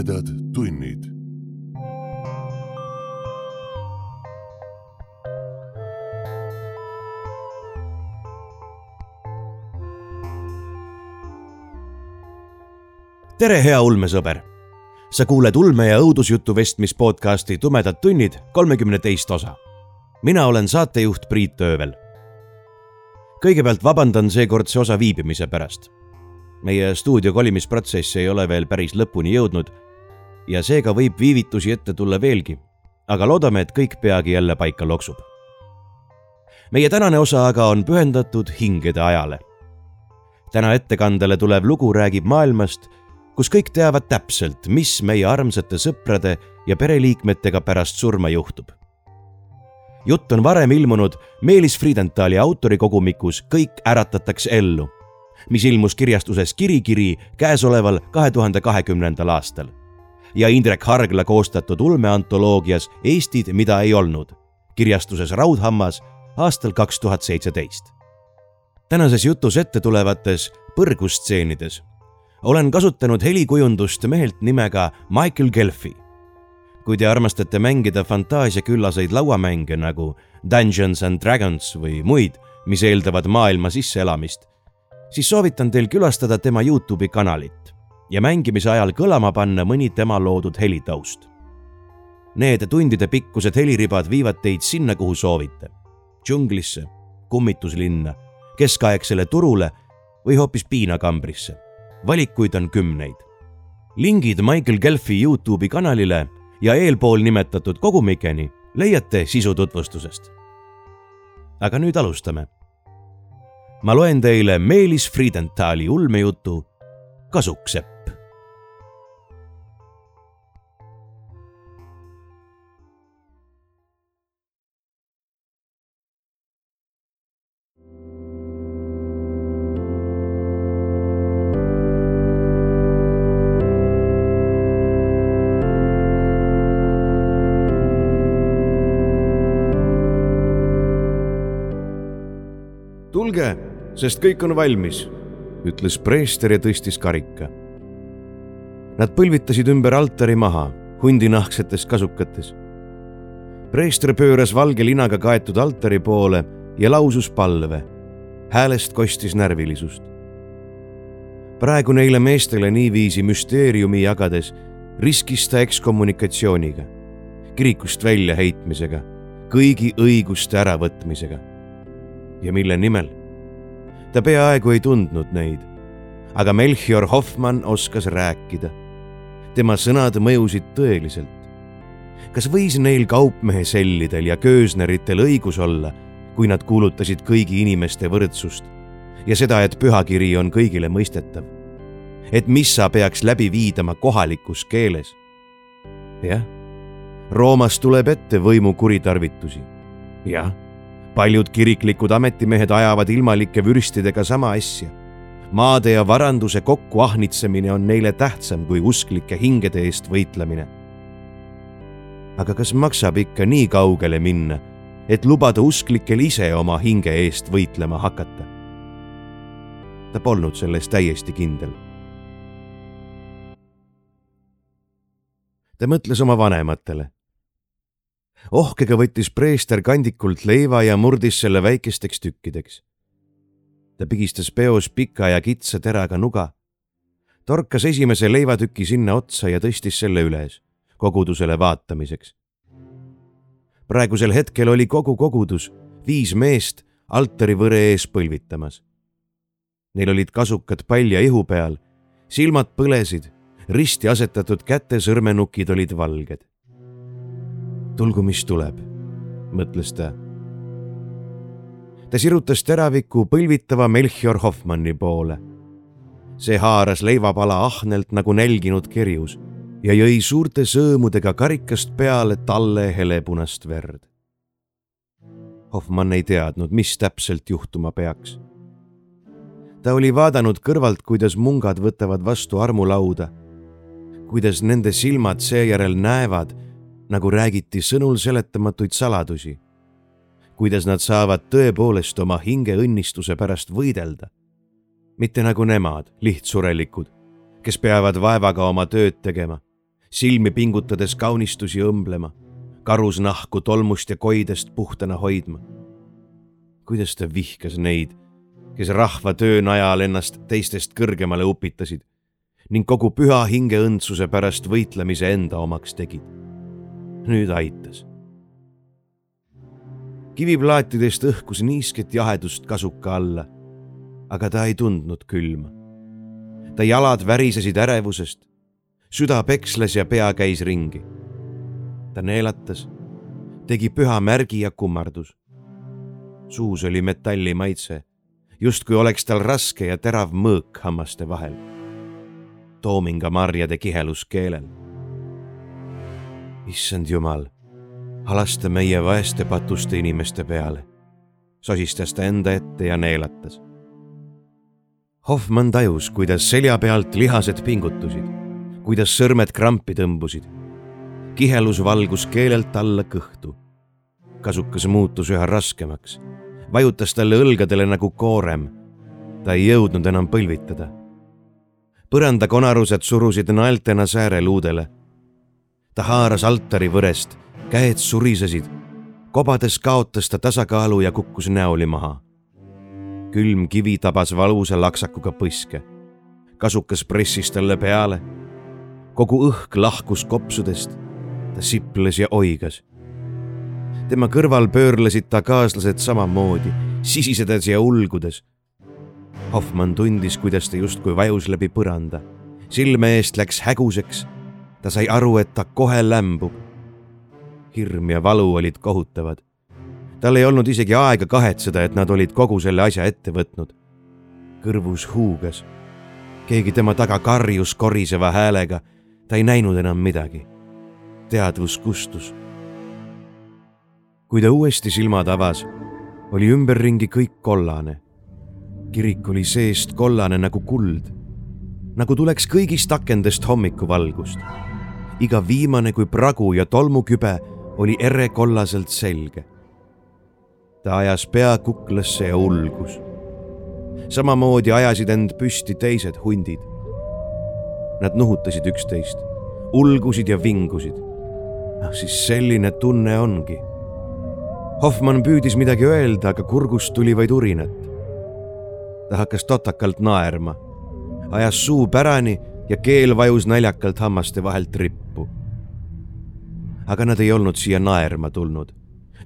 tumedad tunnid. tere, hea ulmesõber. sa kuuled ulme ja õudusjutu vestmis podcasti Tumedad tunnid kolmekümne teist osa. mina olen saatejuht Priit Öövel. kõigepealt vabandan seekordse osa viibimise pärast meie stuudio kolimisprotsess ei ole veel päris lõpuni jõudnud ja seega võib viivitusi ette tulla veelgi, aga loodame, et kõik peagi jälle paika loksub. meie tänane osa aga on pühendatud hingede ajale. täna ettekandele tulev lugu räägib maailmast, kus kõik teavad täpselt, mis meie armsate sõprade ja pereliikmetega pärast surma juhtub. jutt on varem ilmunud Meelis Friedentali autorikogumikus Kõik äratatakse ellu mis ilmus kirjastuses Kirikiri käesoleval kahe tuhande kahekümnendal aastal ja Indrek Hargla koostatud ulmeantoloogias Eestid, mida ei olnud, kirjastuses Raudhammas aastal kaks tuhat seitseteist. tänases jutus ette tulevates põrgustseenides olen kasutanud helikujundust mehelt nimega Michael Gelfi. kui te armastate mängida fantaasiaküllaseid lauamänge nagu Dungeons and Dragons või muid, mis eeldavad maailma sisseelamist, siis soovitan teil külastada tema Youtube'i kanalit ja mängimise ajal kõlama panna mõni tema loodud helitaust. Need tundide pikkused heliribad viivad teid sinna, kuhu soovite. džunglisse, kummituslinna, keskaegsele turule või hoopis piinakambrisse. valikuid on kümneid. lingid Michael Gelfi Youtube'i kanalile ja eelpool nimetatud kogumikeni leiate sisu tutvustusest. aga nüüd alustame ma loen teile Meelis Friedentali ulmejutu Kasuksepp. Tulge sest kõik on valmis, ütles preester ja tõstis karika. Nad põlvitasid ümber altari maha hundinahksetes kasukates. preester pööras valge linaga kaetud altari poole ja lausus palve. häälest kostis närvilisust. praegu neile meestele niiviisi müsteeriumi jagades riskis ta ekskommunikatsiooniga, kirikust väljaheitmisega, kõigi õiguste äravõtmisega. ja mille nimel ta peaaegu ei tundnud neid. aga Melchior Hoffmann oskas rääkida. tema sõnad mõjusid tõeliselt. kas võis neil kaupmehe sellidel ja köösneritel õigus olla, kui nad kuulutasid kõigi inimeste võrdsust ja seda, et pühakiri on kõigile mõistetav? et missa peaks läbi viidama kohalikus keeles? jah, Roomas tuleb ette võimu kuritarvitusi. jah paljud kiriklikud ametimehed ajavad ilmalike vürstidega sama asja. maade ja varanduse kokku ahnitsemine on neile tähtsam kui usklike hingede eest võitlemine. aga kas maksab ikka nii kaugele minna, et lubada usklikel ise oma hinge eest võitlema hakata? ta polnud selles täiesti kindel. ta mõtles oma vanematele ohkega võttis preester kandikult leiva ja murdis selle väikesteks tükkideks. ta pigistas peos pika ja kitsa teraga nuga, torkas esimese leivatüki sinna otsa ja tõstis selle üles kogudusele vaatamiseks. praegusel hetkel oli kogu kogudus, viis meest altarivõre ees põlvitamas. Neil olid kasukad palja ihu peal, silmad põlesid, risti asetatud käte sõrmenukid olid valged tulgu, mis tuleb, mõtles ta. ta sirutas teraviku põlvitava Melchior Hoffmanni poole. see haaras leivapala ahnelt nagu nälginud kerjus ja jõi suurte sõõmudega karikast peale talle helepunast verd. Hoffmann ei teadnud, mis täpselt juhtuma peaks. ta oli vaadanud kõrvalt, kuidas mungad võtavad vastu armulauda, kuidas nende silmad seejärel näevad nagu räägiti sõnul seletamatuid saladusi. kuidas nad saavad tõepoolest oma hinge õnnistuse pärast võidelda. mitte nagu nemad, lihtsurelikud, kes peavad vaevaga oma tööd tegema, silmi pingutades kaunistusi õmblema, karusnahku tolmust ja koidest puhtana hoidma. kuidas ta vihkas neid, kes rahva töö najal ennast teistest kõrgemale upitasid ning kogu püha hingeõndsuse pärast võitlemise enda omaks tegid. Nüüd aitas. kiviplaatidest õhkus niisket jahedust kasuka alla, aga ta ei tundnud külma. ta jalad värisesid ärevusest, süda peksles ja pea käis ringi. ta neelatas, tegi püha märgi ja kummardus. suus oli metalli maitse, justkui oleks tal raske ja terav mõõk hammaste vahel. toominga marjade kihelus keelel. Issand jumal, halasta meie vaeste patuste inimeste peale, sosistas ta enda ette ja neelatas Hoffmann tajus, kuidas selja pealt lihased pingutusid kuidas sõrmed krampi tõmbusid. kihelus valgus keelelt alla kõhtu. kasukas muutus üha raskemaks, vajutas talle õlgadele nagu koorem. ta ei jõudnud enam põlvitada. põranda konarused surusid naeltena sääreluudele. Ta haaras altari võrest, käed surisesid. kobades kaotas ta tasakaalu ja kukkus näoli maha. külm kivi tabas valusa laksakuga põske kasukas pressis talle peale kogu õhk lahkus kopsudest. ta siples ja oigas. tema kõrval pöörlesid ta kaaslased samamoodi, sisisedes ja ulgudes. Hoffmann tundis, kuidas ta justkui vajus läbi põranda. silme eest läks häguseks. Ta sai aru, et ta kohe lämbub. hirm ja valu olid kohutavad. tal ei olnud isegi aega kahetseda, et nad olid kogu selle asja ette võtnud. kõrvus huugas keegi tema taga karjus koriseva häälega ta ei näinud enam midagi. teadvus kustus. kui ta uuesti silmad avas, oli ümberringi kõik kollane. kirik oli seest kollane nagu kuld, nagu tuleks kõigist akendest hommikuvalgust. Iga viimane kui pragu ja tolmukübe oli ere kollaselt selge. ta ajas pea kuklasse ja ulgus. samamoodi ajasid end püsti teised hundid Nad nuhutasid üksteist, ulgusid ja vingusid. noh, siis selline tunne ongi. Hoffmann püüdis midagi öelda, aga kurgust tuli vaid urinat. ta hakkas totakalt naerma, ajas suu pärani ja keel vajus naljakalt hammaste vahelt rippu. Aga nad ei olnud siia naerma tulnud.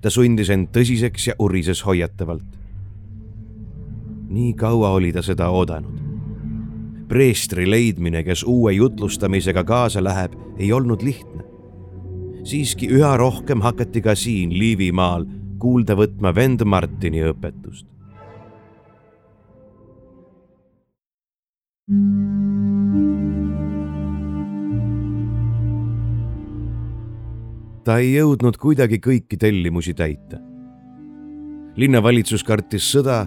ta sundis end tõsiseks ja urises hoiatavalt. nii kaua oli ta seda oodanud preestri leidmine, kes uue jutlustamisega kaasa läheb, ei olnud lihtne. siiski üha rohkem hakati ka siin Liivimaal kuulda võtma vend Martini õpetust. Ta ei jõudnud kuidagi kõiki tellimusi täita. linnavalitsus kartis sõda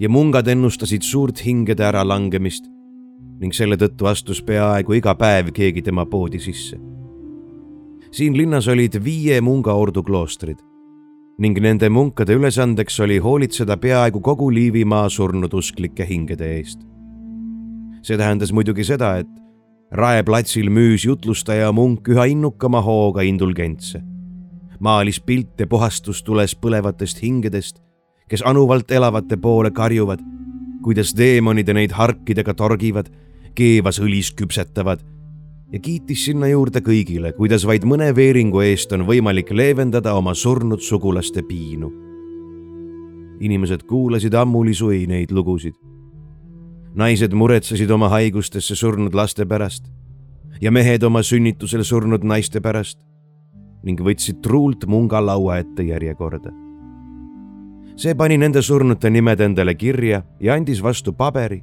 ja mungad ennustasid suurt hingede äralangemist ning selle tõttu astus peaaegu iga päev keegi tema poodi sisse. siin linnas olid viie mungaordu kloostrid ning nende munkade ülesandeks oli hoolitseda peaaegu kogu Liivimaa surnud usklike hingede eest. see tähendas muidugi seda, et Rae platsil müüs jutlustaja munk üha innukama hooga indulgentse. maalis pilte puhastustules põlevatest hingedest, kes anuvalt elavate poole karjuvad, kuidas teemonid neid harkidega torgivad keevas õlis küpsetavad ja kiitis sinna juurde kõigile, kuidas vaid mõne veeringu eest on võimalik leevendada oma surnud sugulaste piinu. inimesed kuulasid ammulisui neid lugusid. Naised muretsesid oma haigustesse surnud laste pärast ja mehed oma sünnitusel surnud naiste pärast ning võtsid truult munga laua ette järjekorda. see pani nende surnute nimed endale kirja ja andis vastu paberi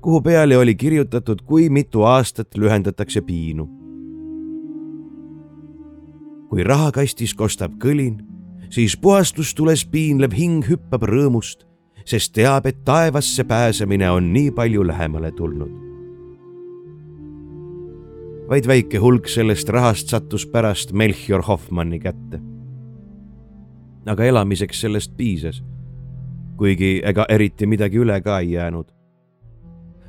kuhu peale oli kirjutatud, kui mitu aastat lühendatakse piinu. kui rahakastis kostab kõlin, siis puhastustules piinlev hing hüppab rõõmust, sest teab, et taevasse pääsemine on nii palju lähemale tulnud. vaid väike hulk sellest rahast sattus pärast Melchior Hoffmanni kätte. aga elamiseks sellest piisas, kuigi ega eriti midagi üle ka ei jäänud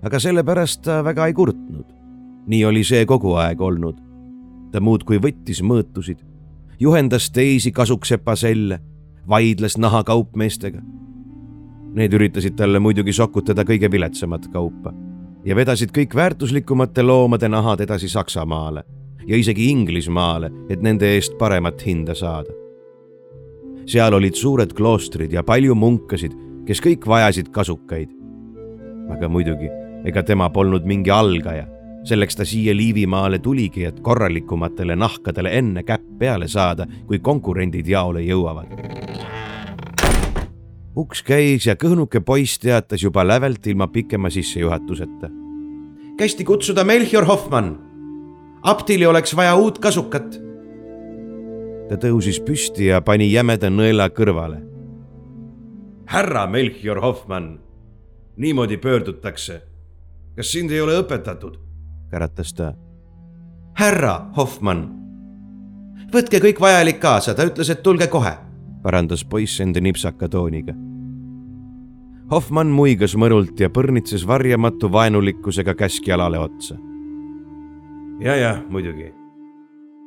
aga sellepärast ta väga ei kurtnud. nii oli see kogu aeg olnud. ta muudkui võttis mõõtusid, juhendas teisi kasuksepa selle, vaidles nahakaupmeestega. Need üritasid talle muidugi sokutada kõige viletsamat kaupa ja vedasid kõik väärtuslikumate loomade nahad edasi Saksamaale ja isegi Inglismaale, et nende eest paremat hinda saada. seal olid suured kloostrid ja palju munkasid, kes kõik vajasid kasukaid. aga muidugi, ega tema polnud mingi algaja selleks ta siia Liivimaale tuligi, et korralikumatele nahkadele enne käpp peale saada, kui konkurendid jaole jõuavad. Uks käis ja kõhnuke poiss teatas juba lävelt ilma pikema sissejuhatuseta. kästi kutsuda Melchior Hoffmann. Aptili oleks vaja uut kasukat. ta tõusis püsti ja pani jämeda nõela kõrvale. härra Melchior Hoffmann, niimoodi pöördutakse. kas sind ei ole õpetatud? käratas ta. härra Hoffmann. võtke kõik vajalik kaasa, ta ütles, et tulge kohe, parandas poiss enda nipsaka tooniga. Hoffmann muigas mõrult ja põrnitses varjamatu vaenulikkusega käskjalale otsa. ja, ja muidugi.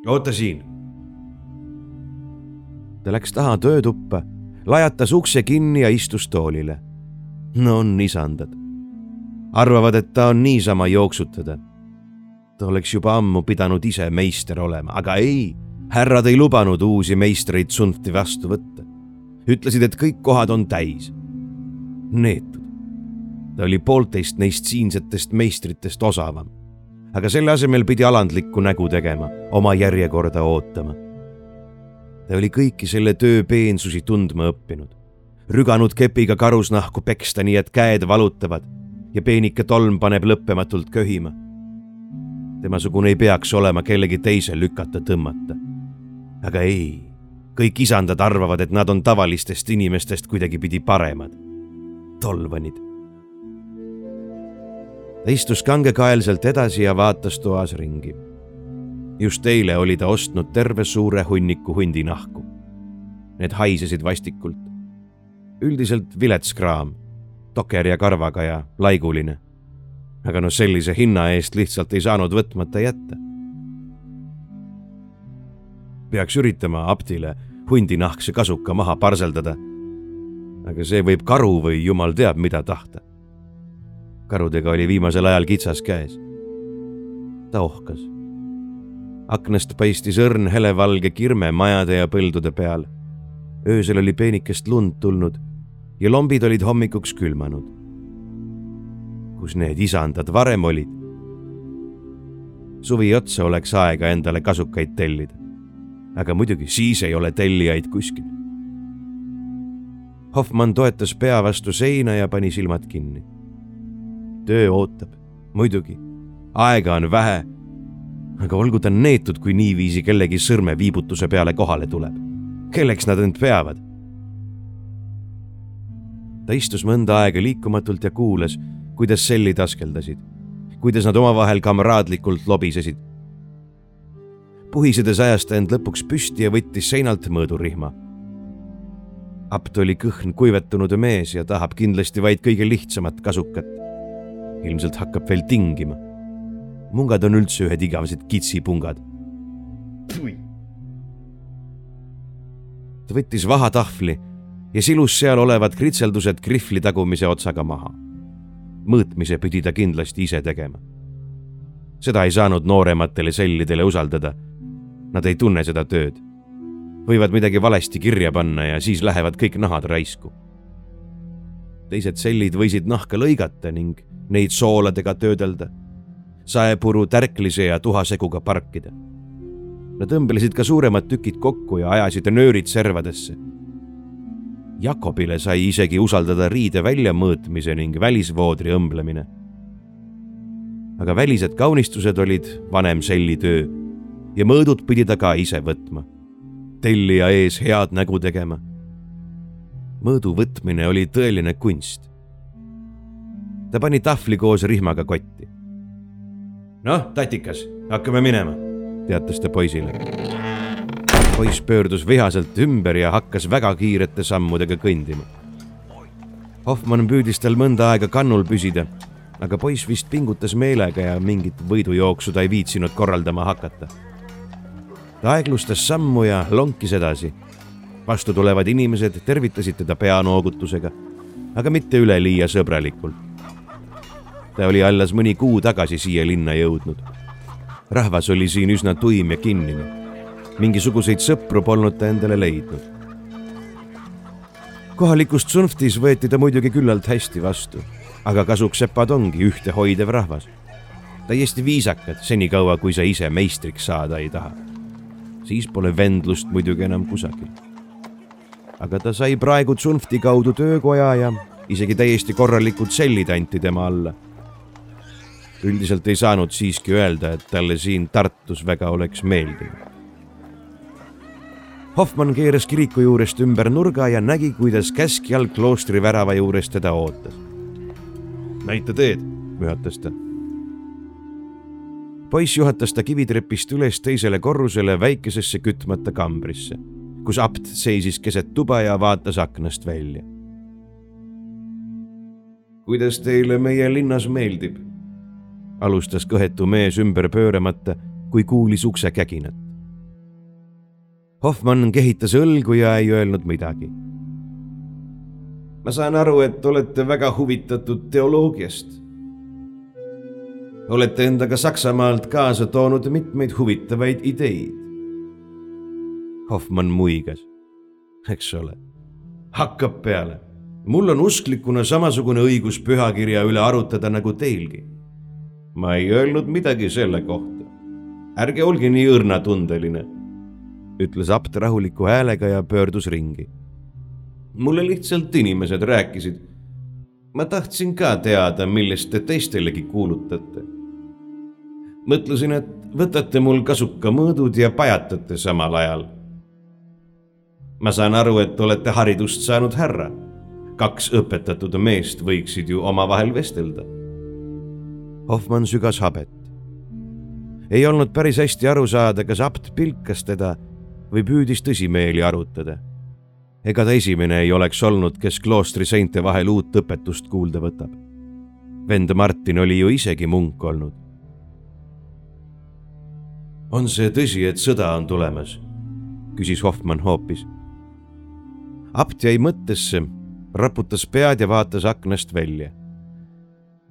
oota siin. ta läks taha töötuppa, lajatas ukse kinni ja istus toolile. no on isandad arvavad, et ta on niisama jooksutada ta oleks juba ammu pidanud ise meister olema, aga ei, härrad ei lubanud uusi meistreid Tsunfti vastu võtta. ütlesid, et kõik kohad on täis. neetud. ta oli poolteist neist siinsetest meistritest osavam. aga selle asemel pidi alandlikku nägu tegema, oma järjekorda ootama. ta oli kõiki selle töö peensusi tundma õppinud, rüganud kepiga karusnahku peksta, nii et käed valutavad ja peenike tolm paneb lõppematult köhima temasugune ei peaks olema kellegi teise lükata tõmmata. Aga ei, kõik isandad arvavad, et nad on tavalistest inimestest kuidagipidi paremad. tolvanid. ta istus kangekaelselt edasi ja vaatas toas ringi. just eile oli ta ostnud terve suure hunniku hundinahku. Need haisesid vastikult. üldiselt vilets kraam, toker ja karvaga ja laiguline aga noh, sellise hinna eest lihtsalt ei saanud võtmata jätta. Peaks üritama Aptile hundinahkse kasuka maha parseldada. aga see võib karu või jumal teab mida tahta. karudega oli viimasel ajal kitsas käes. ta ohkas. aknast paistis õrn helevalge kirme majade ja põldude peal. öösel oli peenikest lund tulnud ja lombid olid hommikuks külmanud kus need isandad varem olid. suvi otsa oleks aega endale kasukaid tellida. Aga muidugi siis ei ole tellijaid kuskil. Hoffmann toetas pea vastu seina ja pani silmad kinni. töö ootab, muidugi, aega on vähe. aga olgu ta neetud, kui niiviisi kellegi sõrmeviibutuse peale kohale tuleb. kelleks nad end peavad? ta istus mõnda aega liikumatult ja kuulas kuidas sellid askeldasid, kuidas nad omavahel kamraadlikult lobisesid. Puhisedes ajas ta end lõpuks püsti ja võttis seinalt mõõdurihma. apt oli kõhn kuivetunud mees ja tahab kindlasti vaid kõige lihtsamat kasukat. ilmselt hakkab veel tingima. mungad on üldse ühed igavesed kitsipungad. ta võttis vahatahvli ja silus seal olevad kritseldused krihvli tagumise otsaga maha mõõtmise pidi ta kindlasti ise tegema. seda ei saanud noorematele sellidele usaldada. Nad ei tunne seda tööd. võivad midagi valesti kirja panna ja siis lähevad kõik nahad raisku. teised sellid võisid nahka lõigata ning neid sooladega töödelda, saepuru tärklise ja tuhaseguga parkida. Nad õmblesid ka suuremad tükid kokku ja ajasid nöörid servadesse Jakobile sai isegi usaldada riide väljamõõtmise ning välisvoodri õmblemine. aga välised kaunistused olid vanem selli töö ja mõõdud pidi ta ka ise võtma. tellija ees head nägu tegema. mõõdu võtmine oli tõeline kunst. ta pani tahvli koos rihmaga kotti. noh, tatikas, hakkame minema, teatas ta poisile poiss pöördus vihaselt ümber ja hakkas väga kiirete sammudega kõndima. Hoffmann püüdis tal mõnda aega kannul püsida, aga poiss vist pingutas meelega ja mingit võidujooksu ta ei viitsinud korraldama hakata. Ta aeglustas sammu ja lonkis edasi. vastu tulevad inimesed tervitasid teda peanoogutusega, aga mitte üleliia sõbralikult. ta oli alles mõni kuu tagasi siia linna jõudnud. rahvas oli siin üsna tuim ja kinnine. mingisuguseid sõpru polnud ta endale leidnud kohalikust Sunftis võeti ta muidugi küllalt hästi vastu, aga kasuksepad ongi ühtehoidev rahvas. täiesti viisakad, senikaua kui sa ise meistriks saada ei taha. Siis pole vendlust muidugi enam kusagil. aga ta sai praegu Sunfti kaudu töökoja ja isegi täiesti korralikud sellid anti tema alla. üldiselt ei saanud siiski öelda, et talle siin Tartus väga oleks meeldinud Hoffmann keeras kiriku juurest ümber nurga ja nägi, kuidas käskjalg kloostri värava juures teda ootas. näita teed, mühatas ta. Poiss juhatas ta kivitrepist üles teisele korrusele väikesesse kütmata kambrisse, kus apt seisis keset tuba ja vaatas aknast välja. kuidas teile meie linnas meeldib? alustas kõhetu mees ümber pööramata, kui kuulis ukse käginat. Hoffmann kehitas õlgu ja ei öelnud midagi. ma saan aru, et olete väga huvitatud teoloogiast. Olete endaga Saksamaalt kaasa toonud mitmeid huvitavaid ideid. Hoffmann muigas. eks ole, hakkab peale. mul on usklikuna samasugune õigus pühakirja üle arutada nagu teilgi. ma ei öelnud midagi selle kohta. ärge olge nii õrnatundeline ütles apt rahuliku häälega ja pöördus ringi. mulle lihtsalt inimesed rääkisid. ma tahtsin ka teada, millest te teistelegi kuulutate. Mõtlesin, et võtate mul kasuka mõõdud ja pajatate samal ajal. ma saan aru, et olete haridust saanud härra. kaks õpetatud meest võiksid ju omavahel vestelda. Hoffmann sügas habet ei olnud päris hästi aru saada, kas apt pilkas teda või püüdis tõsimeeli arutada. ega ta esimene ei oleks olnud, kes kloostri seinte vahel uut õpetust kuulda võtab. vend Martin oli ju isegi munk olnud. On see tõsi, et sõda on tulemas? küsis Hoffmann hoopis. apt jäi mõttesse, raputas pead ja vaatas aknast välja.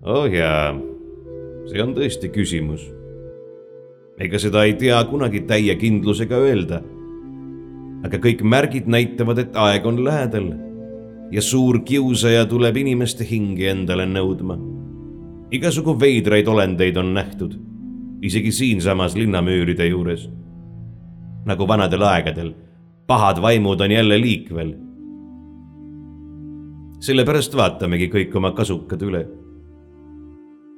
oh jaa, see on tõesti küsimus ega seda ei tea kunagi täie kindlusega öelda aga kõik märgid näitavad, et aeg on lähedal ja suur kiusaja tuleb inimeste hinge endale nõudma. igasugu veidraid olendeid on nähtud, isegi siinsamas linnamüüride juures. nagu vanadel aegadel, pahad vaimud on jälle liikvel. sellepärast vaatamegi kõik oma kasukad üle.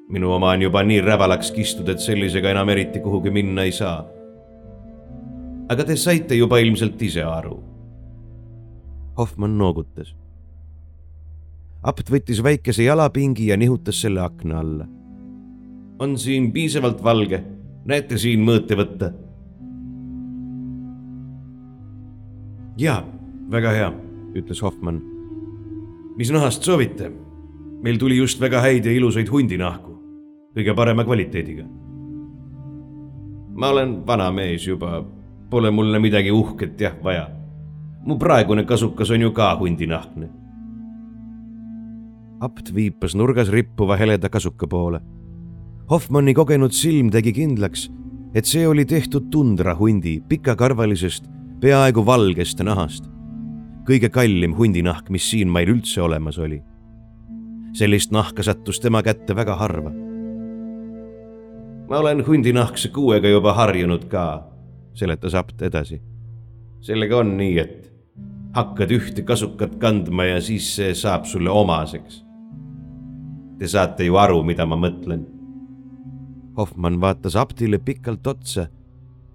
minu oma on juba nii rävalaks kistud, et sellisega enam eriti kuhugi minna ei saa aga te saite juba ilmselt ise aru. Hoffmann noogutas. apt võttis väikese jalapingi ja nihutas selle akna alla. On siin piisavalt valge, näete siin mõõte võtta? jaa, väga hea, ütles Hoffmann. mis nahast soovite? meil tuli just väga häid ja ilusaid hundinahku, kõige parema kvaliteediga. ma olen vana mees juba Pole mulle midagi uhket jah vaja. mu praegune kasukas on ju ka hundinahkne. apt viipas nurgas rippuva heleda kasuka poole. Hoffmanni kogenud silm tegi kindlaks, et see oli tehtud tundrahundi pikakarvalisest, peaaegu valgest nahast. kõige kallim hundinahk, mis siinmail üldse olemas oli. sellist nahka sattus tema kätte väga harva. ma olen hundinahkse kuuega juba harjunud ka seletas apt edasi. sellega on nii, et hakkad ühte kasukat kandma ja siis see saab sulle omaseks. Te saate ju aru, mida ma mõtlen. Hoffmann vaatas aptile pikalt otsa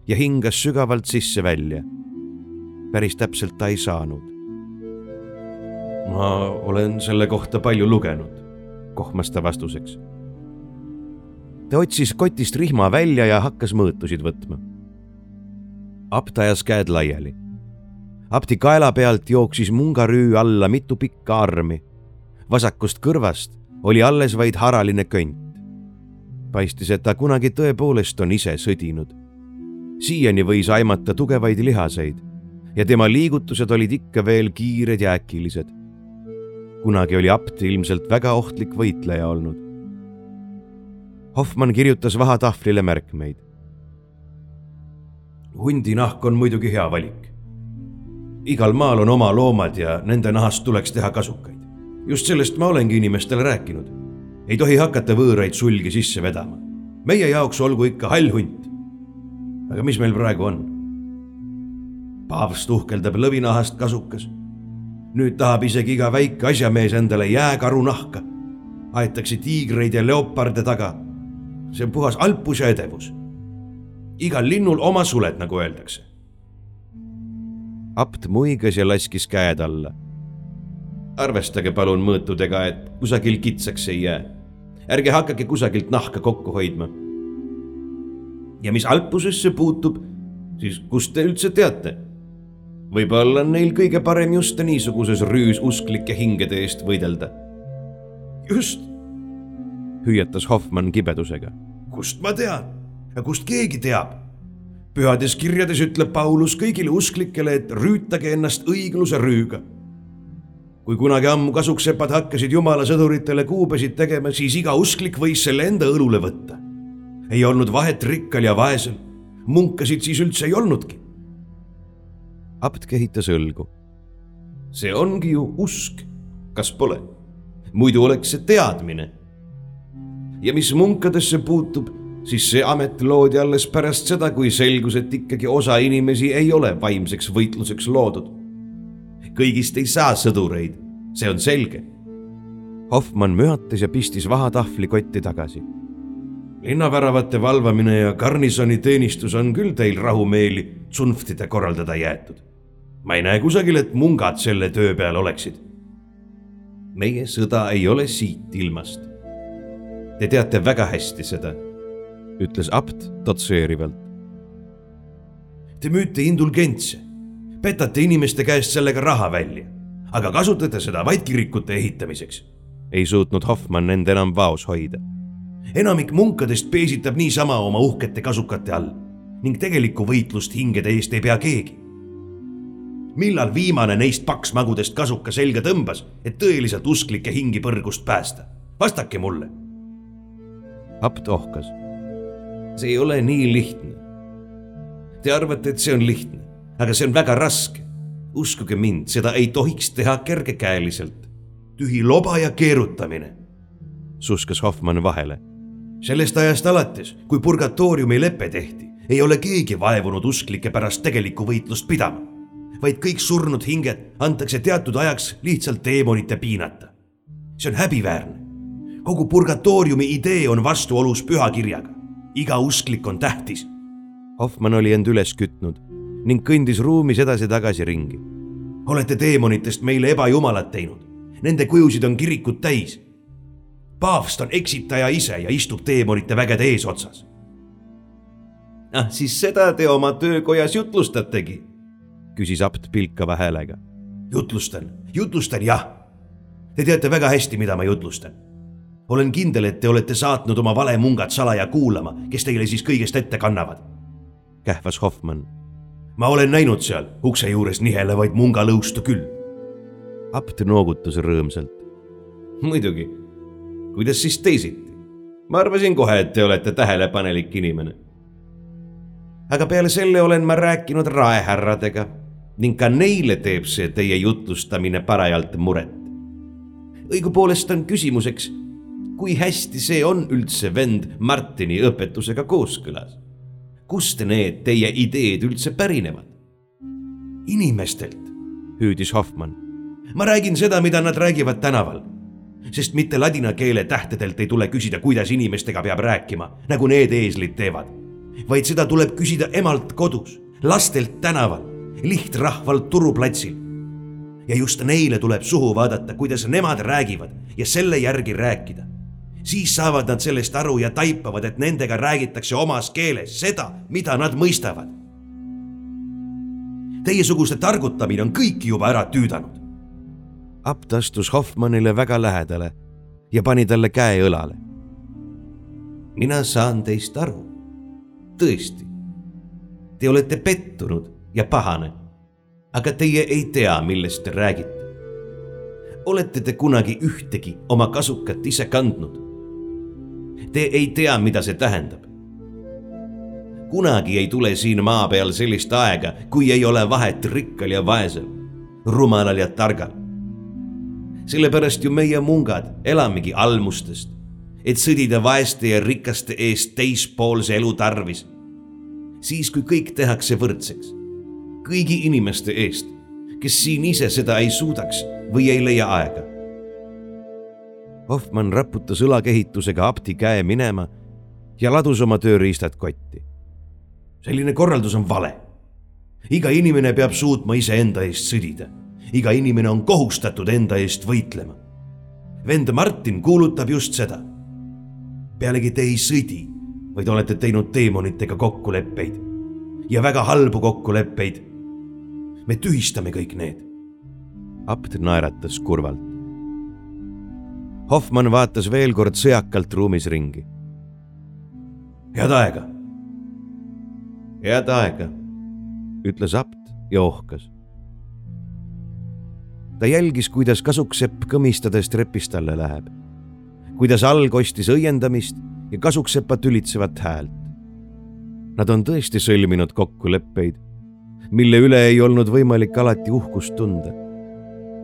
ja hingas sügavalt sisse-välja. päris täpselt ta ei saanud. ma olen selle kohta palju lugenud, kohmas ta vastuseks. ta otsis kotist rihma välja ja hakkas mõõtusid võtma apt ajas käed laiali. apti kaela pealt jooksis mungarüü alla mitu pikka armi. vasakust kõrvast oli alles vaid haraline könt. Paistis, et ta kunagi tõepoolest on ise sõdinud. siiani võis aimata tugevaid lihaseid ja tema liigutused olid ikka veel kiired ja äkilised. kunagi oli apt ilmselt väga ohtlik võitleja olnud. Hoffmann kirjutas vahatahvlile märkmeid. hundinahk on muidugi hea valik. igal maal on oma loomad ja nende nahast tuleks teha kasukaid. just sellest ma olengi inimestele rääkinud. Ei tohi hakata võõraid sulgi sisse vedama. meie jaoks olgu ikka hall hunt. aga mis meil praegu on? paavst uhkeldab lõvinahast kasukas. nüüd tahab isegi iga väike asjamees endale jääkaru nahka. aetakse tiigreid ja leoparde taga. see on puhas alpus ja edevus. igal linnul oma suled, nagu öeldakse. apt muigas ja laskis käed alla. arvestage palun mõõtudega, et kusagil kitsaks ei jää. Ärge hakake kusagilt nahka kokku hoidma. ja mis alpusesse puutub, siis kust te üldse teate? võib-olla on neil kõige parem just niisuguses rüüs usklike hingede eest võidelda. just, hüüatas Hoffmann kibedusega. kust ma tean ja kust keegi teab? pühades kirjades ütleb Paulus kõigile usklikele, et rüütage ennast õigluse rüüga. Kui kunagi ammu kasuksepad hakkasid jumala sõduritele kuubesid tegema, siis iga usklik võis selle enda õlule võtta. ei olnud vahet rikkal ja vaesel, munkasid siis üldse ei olnudki apt kehitas õlgu. see ongi ju usk, kas pole? muidu oleks see teadmine. ja mis munkadesse puutub, siis see amet loodi alles pärast seda, kui selgus, et ikkagi osa inimesi ei ole vaimseks võitluseks loodud. Kõigist ei saa sõdureid, see on selge. Hoffmann mühatas ja pistis vahatahvli kotti tagasi linnaväravate valvamine ja garnisoni teenistus on küll teil rahumeeli tsunftide korraldada jäetud ma ei näe kusagil, et mungad selle töö peal oleksid. meie sõda ei ole siit ilmast. Te teate väga hästi seda, ütles apt dotseerivalt. Te müüte indulgentse, petate inimeste käest sellega raha välja, aga kasutate seda vaid kirikute ehitamiseks. ei suutnud Hoffmann end enam vaos hoida. enamik munkadest peesitab niisama oma uhkete kasukate all ning tegelikku võitlust hingede eest ei pea keegi millal viimane neist paksmagudest kasuka selga tõmbas, et tõeliselt usklikke hingi põrgust päästa? vastake mulle. apt ohkas. see ei ole nii lihtne. Te arvate, et see on lihtne, aga see on väga raske. uskuge mind, seda ei tohiks teha kergekäeliselt. tühi loba ja keerutamine, suskas Hoffmann vahele. sellest ajast alates, kui purgatooriumi lepe tehti, ei ole keegi vaevunud usklike pärast tegelikku võitlust pidama vaid kõik surnud hinged antakse teatud ajaks lihtsalt teemonite piinata. see on häbiväärne. kogu purgatooriumi idee on vastuolus pühakirjaga. iga usklik on tähtis. Hoffmann oli end üles kütnud ning kõndis ruumis edasi-tagasi ringi. olete teemonitest meile ebajumalad teinud. Nende kujusid on kirikud täis. paavst on eksitaja ise ja istub teemonite vägede eesotsas. ah, siis seda te oma töökojas jutlustategi küsis apt pilkava häälega. jutlustan, jutlustan jah. Te teate väga hästi, mida ma jutlustan. olen kindel, et te olete saatnud oma valemungad salaja kuulama, kes teile siis kõigest ette kannavad. kähvas Hoffmann. Ma olen näinud seal ukse juures nihelevaid mungalõustu küll. apt noogutas rõõmsalt. muidugi, kuidas siis teisiti? ma arvasin kohe, et te olete tähelepanelik inimene aga peale selle olen ma rääkinud raehärradega ning ka neile teeb see teie jutlustamine parajalt muret. õigupoolest on küsimuseks, kui hästi see on üldse vend Martini õpetusega kooskõlas. Kust need teie ideed üldse pärinevad? inimestelt, hüüdis Hoffmann. ma räägin seda, mida nad räägivad tänaval sest mitte ladina keele tähtedelt ei tule küsida, kuidas inimestega peab rääkima, nagu need eeslid teevad, vaid seda tuleb küsida emalt kodus, lastelt tänaval lihtrahvalt turuplatsil. ja just neile tuleb suhu vaadata, kuidas nemad räägivad ja selle järgi rääkida. Siis saavad nad sellest aru ja taipavad, et nendega räägitakse omas keeles seda, mida nad mõistavad. Teiesuguste targutamine on kõiki juba ära tüüdanud. apt astus Hoffmannile väga lähedale ja pani talle käe õlale. mina saan teist aru, tõesti Te olete pettunud ja pahane. aga teie ei tea, millest te räägite. olete te kunagi ühtegi oma kasukat ise kandnud? Te ei tea, mida see tähendab. kunagi ei tule siin maa peal sellist aega, kui ei ole vahet rikkal ja vaesel, rumalal ja targal. sellepärast ju meie mungad elamegi almustest, et sõdida vaeste ja rikaste eest teispoolse elu tarvis. siis, kui kõik tehakse võrdseks, kõigi inimeste eest, kes siin ise seda ei suudaks või ei leia aega Hoffmann raputas õlakehitusega apti käe minema ja ladus oma tööriistad kotti. selline korraldus on vale. iga inimene peab suutma iseenda eest sõdida. iga inimene on kohustatud enda eest võitlema. vend Martin kuulutab just seda. pealegi te ei sõdi, vaid olete teinud teemonitega kokkuleppeid ja väga halbu kokkuleppeid. me tühistame kõik need. apt naeratas kurvalt. Hoffmann vaatas veel kord sõjakalt ruumis ringi. head aega. head aega, ütles apt ja ohkas. ta jälgis, kuidas kasuksepp kõmistades trepist alla läheb, kuidas alg ostis õiendamist ja kasuksepa tülitsevat häält. Nad on tõesti sõlminud kokkuleppeid, mille üle ei olnud võimalik alati uhkust tunda.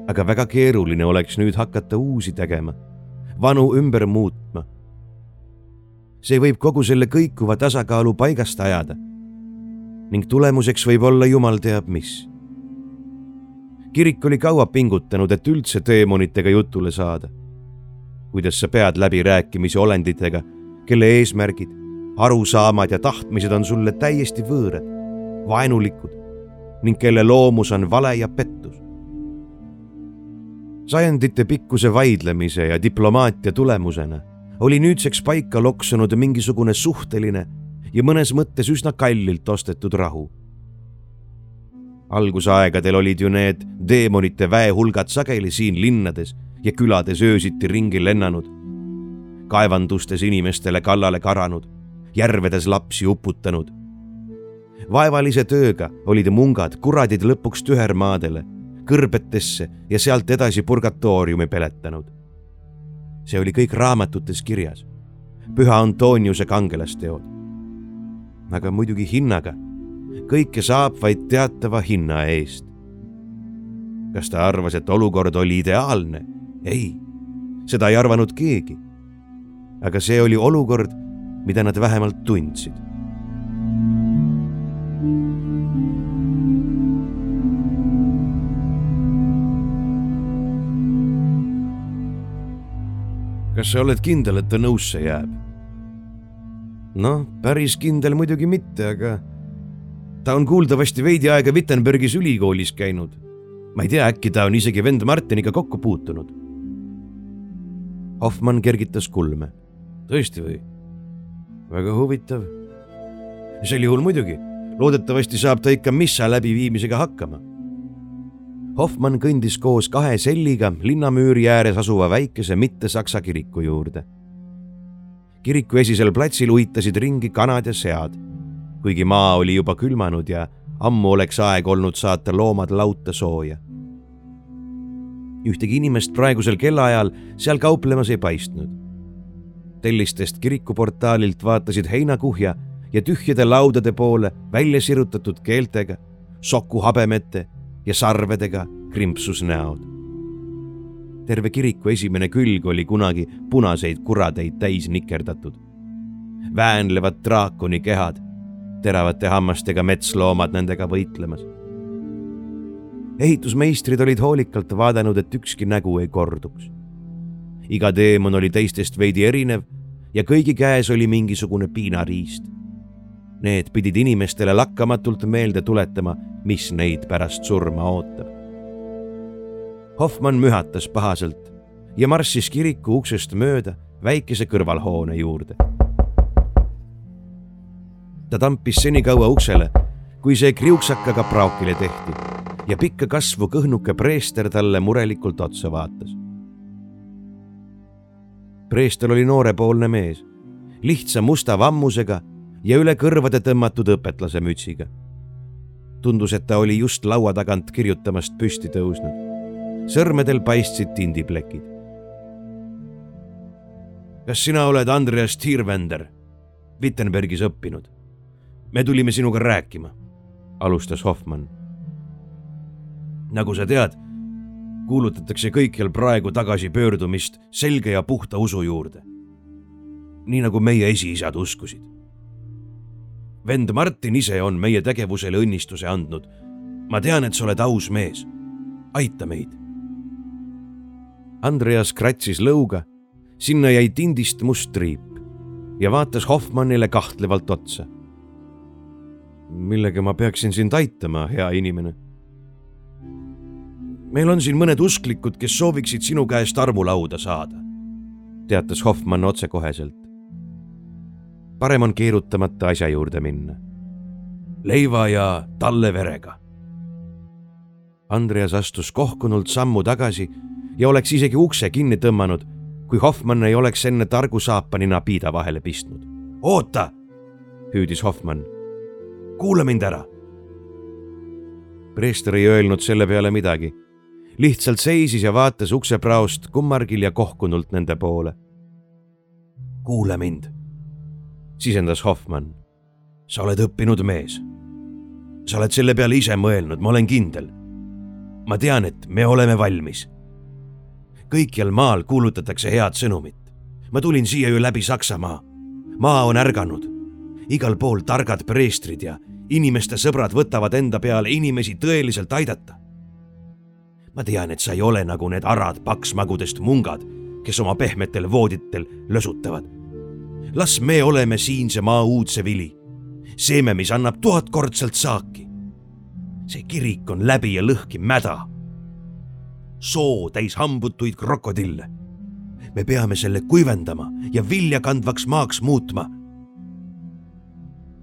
aga väga keeruline oleks nüüd hakata uusi tegema vanu ümber muutma. see võib kogu selle kõikuva tasakaalu paigast ajada ning tulemuseks võib olla jumal teab mis. kirik oli kaua pingutanud, et üldse teemonitega jutule saada. kuidas sa pead läbirääkimisi olenditega, kelle eesmärgid, arusaamad ja tahtmised on sulle täiesti võõrad, vaenulikud ning kelle loomus on vale ja pettus sajandite pikkuse vaidlemise ja diplomaatia tulemusena oli nüüdseks paika loksunud mingisugune suhteline ja mõnes mõttes üsna kallilt ostetud rahu. algusaegadel olid ju need teemonite väehulgad sageli siin linnades ja külades öösiti ringi lennanud, kaevandustes inimestele kallale karanud, järvedes lapsi uputanud. vaevalise tööga olid mungad kuradid lõpuks tühermaadele kõrbetesse ja sealt edasi purgatooriumi peletanud. see oli kõik raamatutes kirjas, püha Antoniuse kangelasteod. aga muidugi hinnaga, kõike saab vaid teatava hinna eest. kas ta arvas, et olukord oli ideaalne? ei, seda ei arvanud keegi. aga see oli olukord, mida nad vähemalt tundsid kas sa oled kindel, et ta nõusse jääb? noh, päris kindel muidugi mitte, aga ta on kuuldavasti veidi aega Wittenbergis ülikoolis käinud. ma ei tea, äkki ta on isegi vend Martiniga kokku puutunud. Hoffmann kergitas kulme. tõesti või? väga huvitav. sel juhul muidugi, loodetavasti saab ta ikka missa läbiviimisega hakkama Hoffmann kõndis koos kahe selliga linnamüüri ääres asuva väikese mitte-saksa kiriku juurde. kiriku esisel platsil uitasid ringi kanad ja sead, kuigi maa oli juba külmanud ja ammu oleks aeg olnud saata loomad lauta sooja. ühtegi inimest praegusel kellaajal seal kauplemas ei paistnud. tellistest kirikuportaalilt vaatasid heinakuhja ja tühjade laudade poole välja sirutatud keeltega, soku habemete ja sarvedega krimpsus näod. terve kiriku esimene külg oli kunagi punaseid kuradeid täis nikerdatud. väänlevad draakoni kehad, teravate hammastega metsloomad nendega võitlemas. ehitusmeistrid olid hoolikalt vaadanud, et ükski nägu ei korduks. iga teemon oli teistest veidi erinev ja kõigi käes oli mingisugune piinariist Need pidid inimestele lakkamatult meelde tuletama, mis neid pärast surma ootab. Hoffmann mühatas pahaselt ja marssis kiriku uksest mööda väikese kõrvalhoone juurde. ta tampis senikaua uksele, kui see kriuksakaga praokile tehti ja pikka kasvu kõhnuke preester talle murelikult otsa vaatas. preester oli noorepoolne mees, lihtsa musta vammusega ja üle kõrvade tõmmatud õpetlase mütsiga. tundus, et ta oli just laua tagant kirjutamast püsti tõusnud. sõrmedel paistsid tindiplekid. kas sina oled Andreas Tiirvender, Wittenbergis õppinud? me tulime sinuga rääkima, alustas Hoffmann. nagu sa tead, kuulutatakse kõikjal praegu tagasipöördumist selge ja puhta usu juurde. nii nagu meie esiisad uskusid vend Martin ise on meie tegevusele õnnistuse andnud. ma tean, et sa oled aus mees. aita meid. Andreas kratsis lõuga, sinna jäi tindist must triip ja vaatas Hoffmannile kahtlevalt otsa. millega ma peaksin sind aitama, hea inimene? meil on siin mõned usklikud, kes sooviksid sinu käest armulauda saada, teatas Hoffmann otsekoheselt parem on keerutamata asja juurde minna. leiva ja talle verega. Andreas astus kohkunult sammu tagasi ja oleks isegi ukse kinni tõmmanud, kui Hoffmann ei oleks enne targu saapanina piida vahele pistnud. oota, hüüdis Hoffmann. kuula mind ära. preester ei öelnud selle peale midagi, lihtsalt seisis ja vaatas uksepraost kummargil ja kohkunult nende poole. kuula mind sisendas Hoffmann. sa oled õppinud mees. sa oled selle peale ise mõelnud, ma olen kindel. ma tean, et me oleme valmis. kõikjal maal kuulutatakse head sõnumit. ma tulin siia ju läbi Saksamaa. maa on ärganud. igal pool targad preestrid ja inimeste sõbrad võtavad enda peale inimesi tõeliselt aidata. ma tean, et sa ei ole nagu need arad paksmagudest mungad, kes oma pehmetel vooditel lösutavad las me oleme siinse maa uudse vili, seeme, mis annab tuhatkordselt saaki. see kirik on läbi ja lõhki mäda, soo täis hambutuid krokodille. me peame selle kuivendama ja viljakandvaks maaks muutma.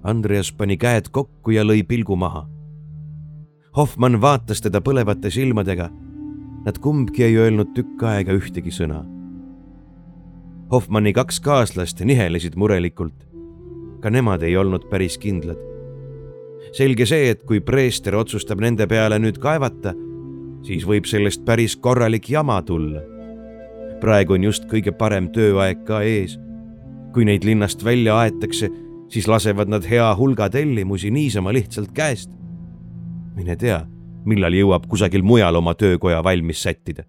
Andreas pani käed kokku ja lõi pilgu maha. Hoffmann vaatas teda põlevate silmadega. Nad kumbki ei öelnud tükk aega ühtegi sõna Hoffmanni kaks kaaslast nihelesid murelikult. ka nemad ei olnud päris kindlad. selge see, et kui preester otsustab nende peale nüüd kaevata, siis võib sellest päris korralik jama tulla. praegu on just kõige parem tööaeg ka ees. kui neid linnast välja aetakse, siis lasevad nad hea hulga tellimusi niisama lihtsalt käest. mine tea, millal jõuab kusagil mujal oma töökoja valmis sättida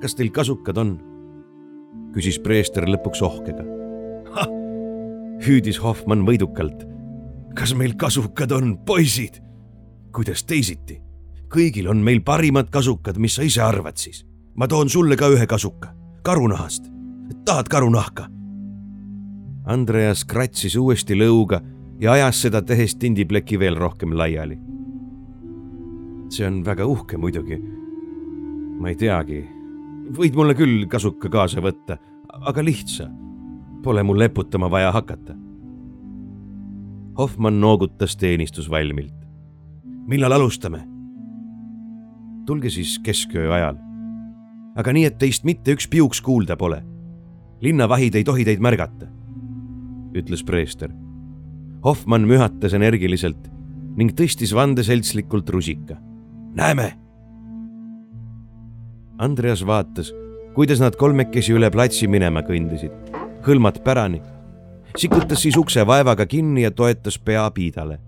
kas teil kasukad on? küsis preester lõpuks ohkega. hüüdis Hoffmann võidukalt. kas meil kasukad on, poisid? kuidas teisiti? kõigil on meil parimad kasukad, mis sa ise arvad siis? ma toon sulle ka ühe kasuka, karunahast. tahad karunahka? Andreas kratsis uuesti lõuga ja ajas seda tehes tindipleki veel rohkem laiali. see on väga uhke muidugi. ma ei teagi võid mulle küll kasuka kaasa võtta, aga lihtsa. Pole mul leputama vaja hakata. Hoffmann noogutas teenistusvalmilt. millal alustame? tulge siis kesköö ajal. aga nii, et teist mitte üks piuks kuulda pole. linnavahid ei tohi teid märgata, ütles preester. Hoffmann mühatas energiliselt ning tõstis vandeseltslikult rusika. näeme Andreas vaatas, kuidas nad kolmekesi üle platsi minema kõndisid, hõlmad pärani. sikutas siis ukse vaevaga kinni ja toetas pea piidale.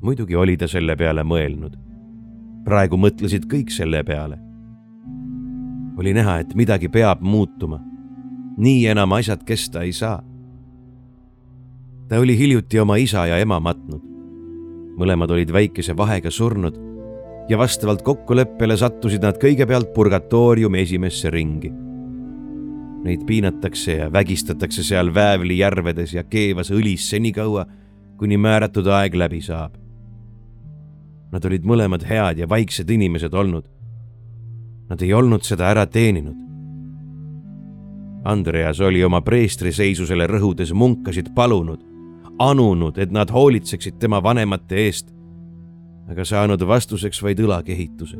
muidugi oli ta selle peale mõelnud. praegu mõtlesid kõik selle peale. oli näha, et midagi peab muutuma. nii enam asjad kesta ei saa. ta oli hiljuti oma isa ja ema matnud. mõlemad olid väikese vahega surnud ja vastavalt kokkuleppele sattusid nad kõigepealt purgatooriumi esimesse ringi. Neid piinatakse ja vägistatakse seal väävlijärvedes ja keevas õlis senikaua, kuni määratud aeg läbi saab. Nad olid mõlemad head ja vaiksed inimesed olnud. Nad ei olnud seda ära teeninud. Andreas oli oma preestri seisusele rõhudes munkasid palunud, anunud, et nad hoolitseksid tema vanemate eest aga saanud vastuseks vaid õlakehituse.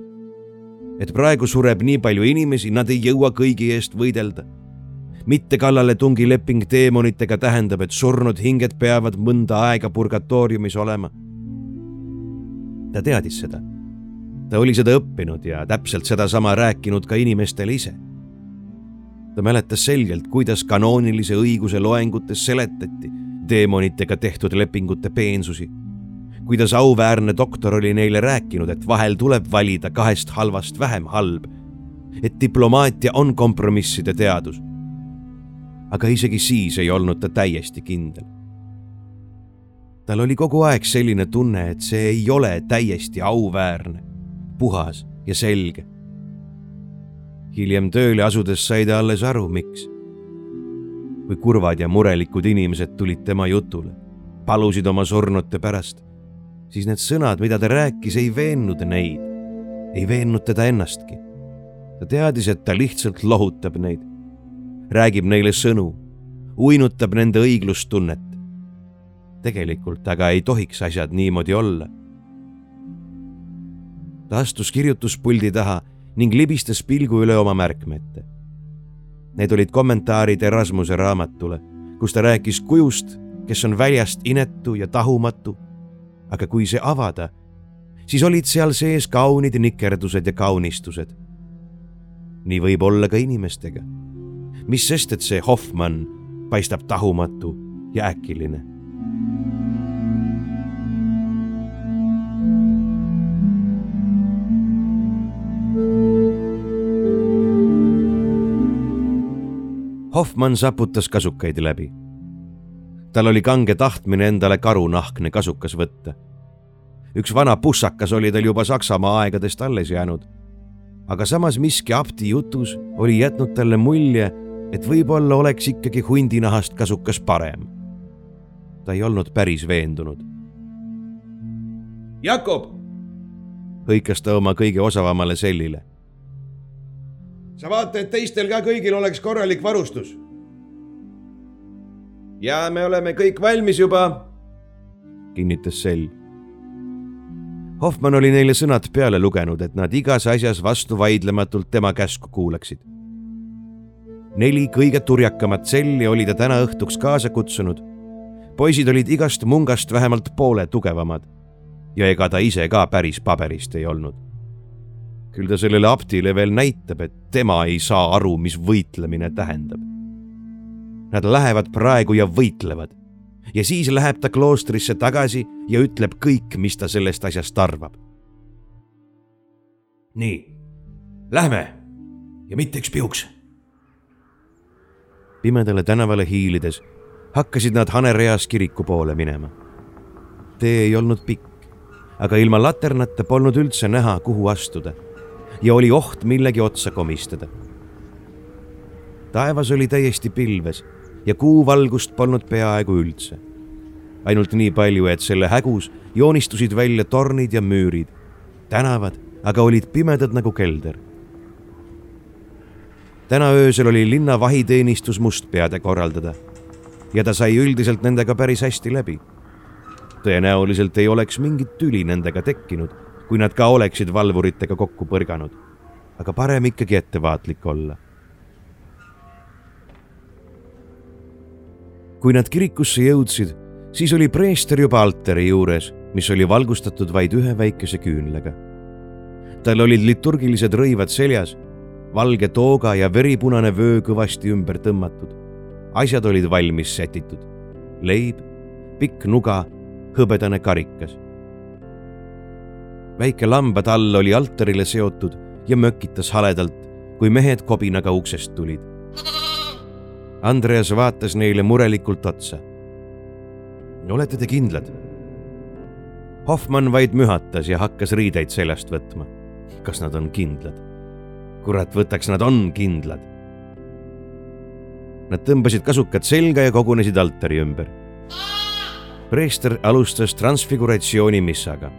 et praegu sureb nii palju inimesi, nad ei jõua kõigi eest võidelda. mitte kallaletungi leping teemonitega tähendab, et surnud hinged peavad mõnda aega purgatooriumis olema. ta teadis seda. ta oli seda õppinud ja täpselt sedasama rääkinud ka inimestele ise. ta mäletas selgelt, kuidas kanoonilise õiguse loengutes seletati teemonitega tehtud lepingute peensusi kuidas auväärne doktor oli neile rääkinud, et vahel tuleb valida kahest halvast vähem halb. et diplomaatia on kompromisside teadus. aga isegi siis ei olnud ta täiesti kindel. tal oli kogu aeg selline tunne, et see ei ole täiesti auväärne, puhas ja selge. hiljem tööle asudes sai ta alles aru, miks. kui kurvad ja murelikud inimesed tulid tema jutule, palusid oma surnute pärast siis need sõnad, mida ta rääkis, ei veennud neid, ei veennud teda ennastki. ta teadis, et ta lihtsalt lohutab neid, räägib neile sõnu, uinutab nende õiglustunnet. tegelikult aga ei tohiks asjad niimoodi olla. ta astus kirjutuspuldi taha ning libistas pilgu üle oma märkmete. Need olid kommentaarid Erasmuse raamatule, kus ta rääkis kujust, kes on väljast inetu ja tahumatu aga kui see avada, siis olid seal sees kaunid nikerdused ja kaunistused. nii võib olla ka inimestega. mis sest, et see Hoffmann paistab tahumatu ja äkiline. Hoffmann saputas kasukaid läbi tal oli kange tahtmine endale karunahkne kasukas võtta. üks vana pussakas oli tal juba Saksamaa aegadest alles jäänud. aga samas miski apti jutus oli jätnud talle mulje, et võib-olla oleks ikkagi hundinahast kasukas parem. ta ei olnud päris veendunud. Jakob, hõikas ta oma kõige osavamale sellile. sa vaata, et teistel ka kõigil oleks korralik varustus ja me oleme kõik valmis juba, kinnitas Sell. Hoffmann oli neile sõnad peale lugenud, et nad igas asjas vastuvaidlematult tema käsku kuulaksid. neli kõige turjakamat selli oli ta täna õhtuks kaasa kutsunud. poisid olid igast mungast vähemalt poole tugevamad ja ega ta ise ka päris paberist ei olnud. küll ta sellele aptile veel näitab, et tema ei saa aru, mis võitlemine tähendab Nad lähevad praegu ja võitlevad. ja siis läheb ta kloostrisse tagasi ja ütleb kõik, mis ta sellest asjast arvab. nii, lähme ja mitte üks piuks. pimedale tänavale hiilides hakkasid nad hanereas kiriku poole minema. tee ei olnud pikk, aga ilma laternata polnud üldse näha, kuhu astuda ja oli oht millegi otsa komistada. taevas oli täiesti pilves ja kuuvalgust polnud peaaegu üldse. ainult nii palju, et selle hägus joonistusid välja tornid ja müürid. tänavad aga olid pimedad nagu kelder. täna öösel oli linna vahiteenistus mustpeade korraldada ja ta sai üldiselt nendega päris hästi läbi. tõenäoliselt ei oleks mingit tüli nendega tekkinud, kui nad ka oleksid valvuritega kokku põrganud. aga parem ikkagi ettevaatlik olla kui nad kirikusse jõudsid, siis oli preester juba altari juures, mis oli valgustatud vaid ühe väikese küünlaga. tal olid liturgilised rõivad seljas, valge tooga ja veripunane vöö kõvasti ümber tõmmatud. asjad olid valmis sätitud. leib, pikk nuga, hõbedane karikas. väike lambatall oli altarile seotud ja mökitas haledalt, kui mehed kobinaga uksest tulid Andreas vaatas neile murelikult otsa. olete te kindlad? Hoffmann vaid mühatas ja hakkas riideid seljast võtma. kas nad on kindlad? kurat, võtaks nad on kindlad. Nad tõmbasid kasukad selga ja kogunesid altari ümber. preester alustas transfiguratsiooni missaga.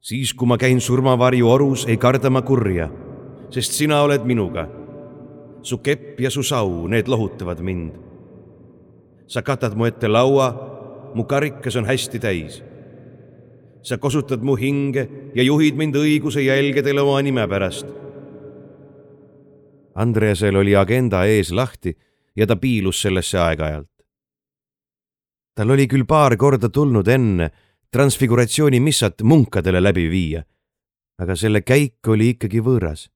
siis, kui ma käin surmavarju orus, ei karda ma kurja, sest sina oled minuga su kepp ja su sau, need lohutavad mind. sa katad mu ette laua, mu karikas on hästi täis. sa kosutad mu hinge ja juhid mind õiguse jälgedele oma nime pärast. Andreasel oli agenda ees lahti ja ta piilus sellesse aeg-ajalt. tal oli küll paar korda tulnud enne transfiguratsiooni missat munkadele läbi viia, aga selle käik oli ikkagi võõras.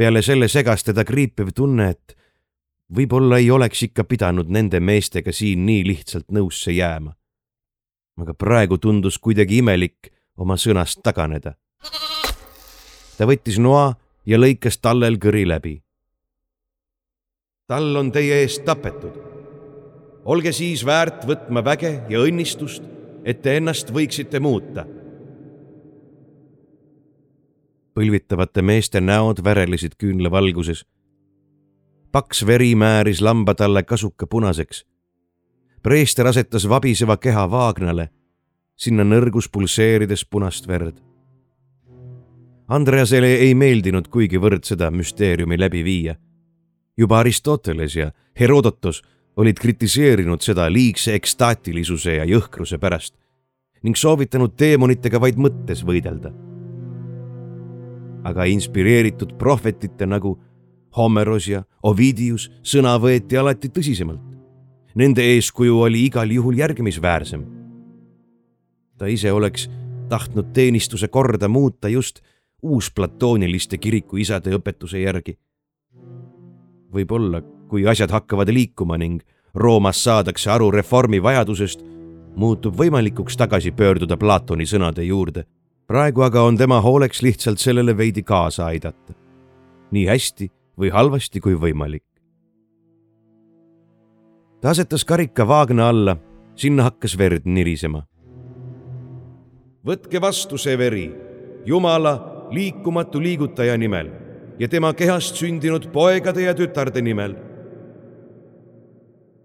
Peale selle segas teda kriipiv tunne, et võib-olla ei oleks ikka pidanud nende meestega siin nii lihtsalt nõusse jääma. aga praegu tundus kuidagi imelik oma sõnast taganeda. ta võttis noa ja lõikas tallel kõri läbi. tall on teie eest tapetud. olge siis väärt võtma väge ja õnnistust, et te ennast võiksite muuta. Põlvitavate meeste näod värelesid küünlavalguses. paks veri määris lamba talle kasuka punaseks. preester asetas vabiseva keha vaagnale, sinna nõrgus pulseerides punast verd Andreasele ei meeldinud kuigivõrd seda müsteeriumi läbi viia. juba Aristoteles ja Herodotos olid kritiseerinud seda liigse ekstaatilisuse ja jõhkruse pärast ning soovitanud teemonitega vaid mõttes võidelda. Aga inspireeritud prohvetite nagu Homeros ja Ovidius sõna võeti alati tõsisemalt. Nende eeskuju oli igal juhul järgimisväärsem. ta ise oleks tahtnud teenistuse korda muuta just uusplatooniliste kirikuisade õpetuse järgi. võib-olla, kui asjad hakkavad liikuma ning Roomas saadakse aru reformi vajadusest, muutub võimalikuks tagasi pöörduda Platoni sõnade juurde. Praegu aga on tema hooleks lihtsalt sellele veidi kaasa aidata. nii hästi või halvasti kui võimalik. ta asetas karika vaagna alla, sinna hakkas verd nirisema. võtke vastu see veri, Jumala liikumatu liigutaja nimel ja tema kehast sündinud poegade ja tütarde nimel.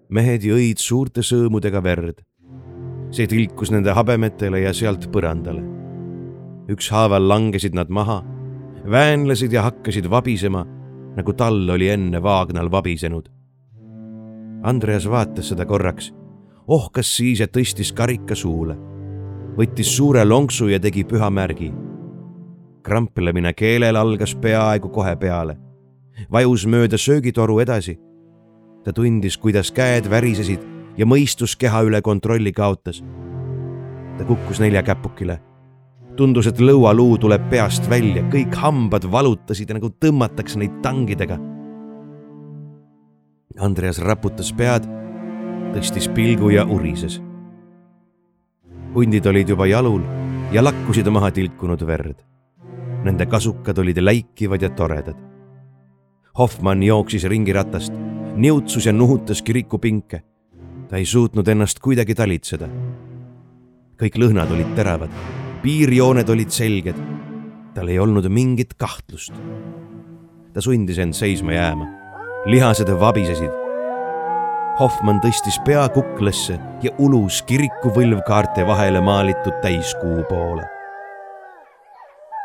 mehed jõid suurte sõõmudega verd. see tilkus nende habemetele ja sealt põrandale. Ükshaaval langesid nad maha, väänlesid ja hakkasid vabisema, nagu tall oli enne Vaagnal vabisenud. Andreas vaatas seda korraks, ohkas siis ja tõstis karika suule, võttis suure lonksu ja tegi püha märgi kramplemine keelel algas peaaegu kohe peale. vajus mööda söögitoru edasi. ta tundis, kuidas käed värisesid ja mõistus keha üle kontrolli kaotas. ta kukkus neljakäpukile. Tundus, et lõualuu tuleb peast välja, kõik hambad valutasid nagu tõmmatakse neid tangidega. Andreas raputas pead, tõstis pilgu ja urises. hundid olid juba jalul ja lakkusid maha tilkunud verd Nende kasukad olid läikivad ja toredad. Hoffmann jooksis ringiratast, niutsus ja nuhutas kirikupinke. ta ei suutnud ennast kuidagi talitseda. kõik lõhnad olid teravad, piirjooned olid selged. tal ei olnud mingit kahtlust. ta sundis end seisma jääma. lihased vabisesid. Hoffmann tõstis pea kuklasse ja ulus kiriku võlvkaarte vahele maalitud täiskuu poole